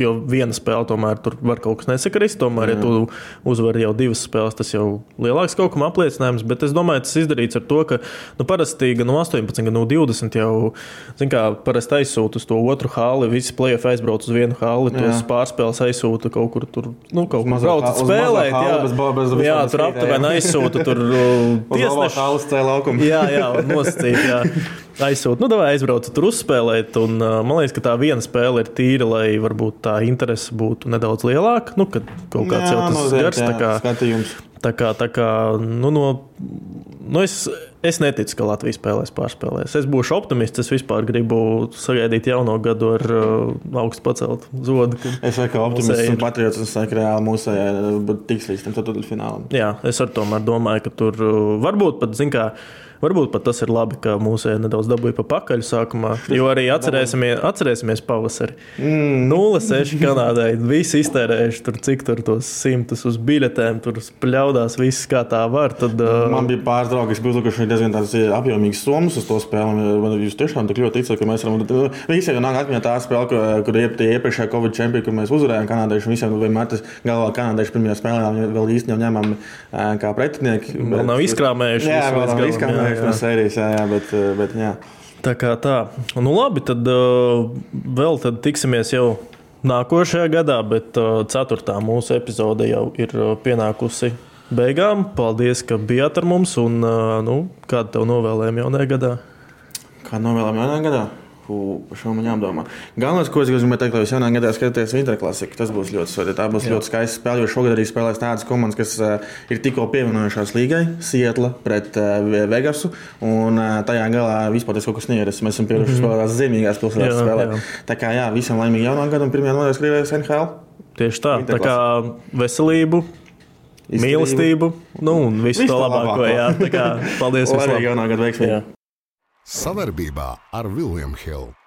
jo viena spēle tomēr tur var kaut kas nesakrist. Tomēr, ja tu uzvari jau divas spēles, tas jau lielāks kaut kam apliecinājums. Bet es domāju, tas izdarīts ar to, ka nu, parasti gan no 18, gan no 20 jau, zin kā, parasti aizsūta uz to otru hāli. Visi plēsoņi aizbrauc uz vienu hāli, tos pārspēles aizsūta kaut kur tur, nu, kaut kur mazāk brauc hā- uz spēlēt. hāli, Jā, bez ba- bez jā tur aptuveni aizsūta tur uh, Uz tiesneši. labā halas cēlā laukumu. Jā, jā, nosacīt, jā. Aizsūtīt, nu, vai aizbraukt tur uzspēlēt. Un, uh, man liekas, ka tā viena spēle ir tīra, lai varbūt tā interese būtu nedaudz lielāka. Nu, kad kaut kāds jau tas noteikti, gars. Tā kā, skatījums. tā kā, tā kā nu, no, nu es, es neticu, ka Latvijas spēlēs pārspēlēs. Es būšu optimists. Es vispār gribu sagaidīt jauno gadu ar uh, augstu pacelt zodu. Es saku, optimists un patriots un saku, reāli mūsējā tiks līdz tam ceturtfinālam. Jā, es ar tomēr domāju, ka tur uh, varbūt pat, zin kā, varbūt pat tas ir labi, ka mūsu nedaudz dabūja pa pakaļ sākumā. Jo arī atcerēsimies, atcerēsimies pavasari. Mm. 0,6 Kanādai. Visi iztērējuši tur, cik tur tos simtus uz biļetēm, tur spļaudās viss kā tā var. Tad, uh, Man bija pāris draugi, kas bija uzlikuši diezgan apjomīgas summas uz to spēli. Jūs tiešām tik ļoti ticat, ka mēs varam. Visiem jau nāk atmiņā tā spēle, kur, kur iepriekšējā Covid čempioni, kur mēs uzvarējām kanādiešu. Visiem vienmēr tas galvā kanādiešu pirmajā spēlē vēl īsti jau ņēmām ā, kā pretinieki. Vēl nav izkrāmējuši Jā, vēl nav izkrāmējuši jā, no sērijas, jā, jā, bet, ā, bet jā. Tā kā tā. Nu, labi, tad uh, vēl tad tiksimies jau nākošajā gadā, bet uh, ceturtā mūsu epizode jau ir uh, pienākusi beigām. Paldies, ka bijāt ar mums un uh, nu, kādu tev novēlējumu jaunajā gadā. Kā novēlam jaunā gadā? Par šo man jādomā. Galvenais, ko es gribēju teikt, jūs jaunā gadā skatāties Winterklasiku, tas būs ļoti svarīgi. Tā būs Jā. ļoti skaista spēle, jo šogad arī spēlēs tādas komandas, kas uh, ir tikko pievienojušās līgai, Sietla pret uh, Vegasu. Un uh, tajā galā vispār tas kaut kas neierasts. Mēs esam pieraduši mm -hmm. spēlēt Jā, spēlēt. jā. Tā kā jā, visiem laimīgi jaunā gada un pirmajā nodaļā skrivēs NHL. Tieši tā, tā kā veselību, Izturību. mīlestību, nu, un visu Visu to labāko. labāko. Jā, tā kā paldies Lai arī jaunā gada veiksmīgi! Jā. Savarbībā ar Vilniņu Hildu.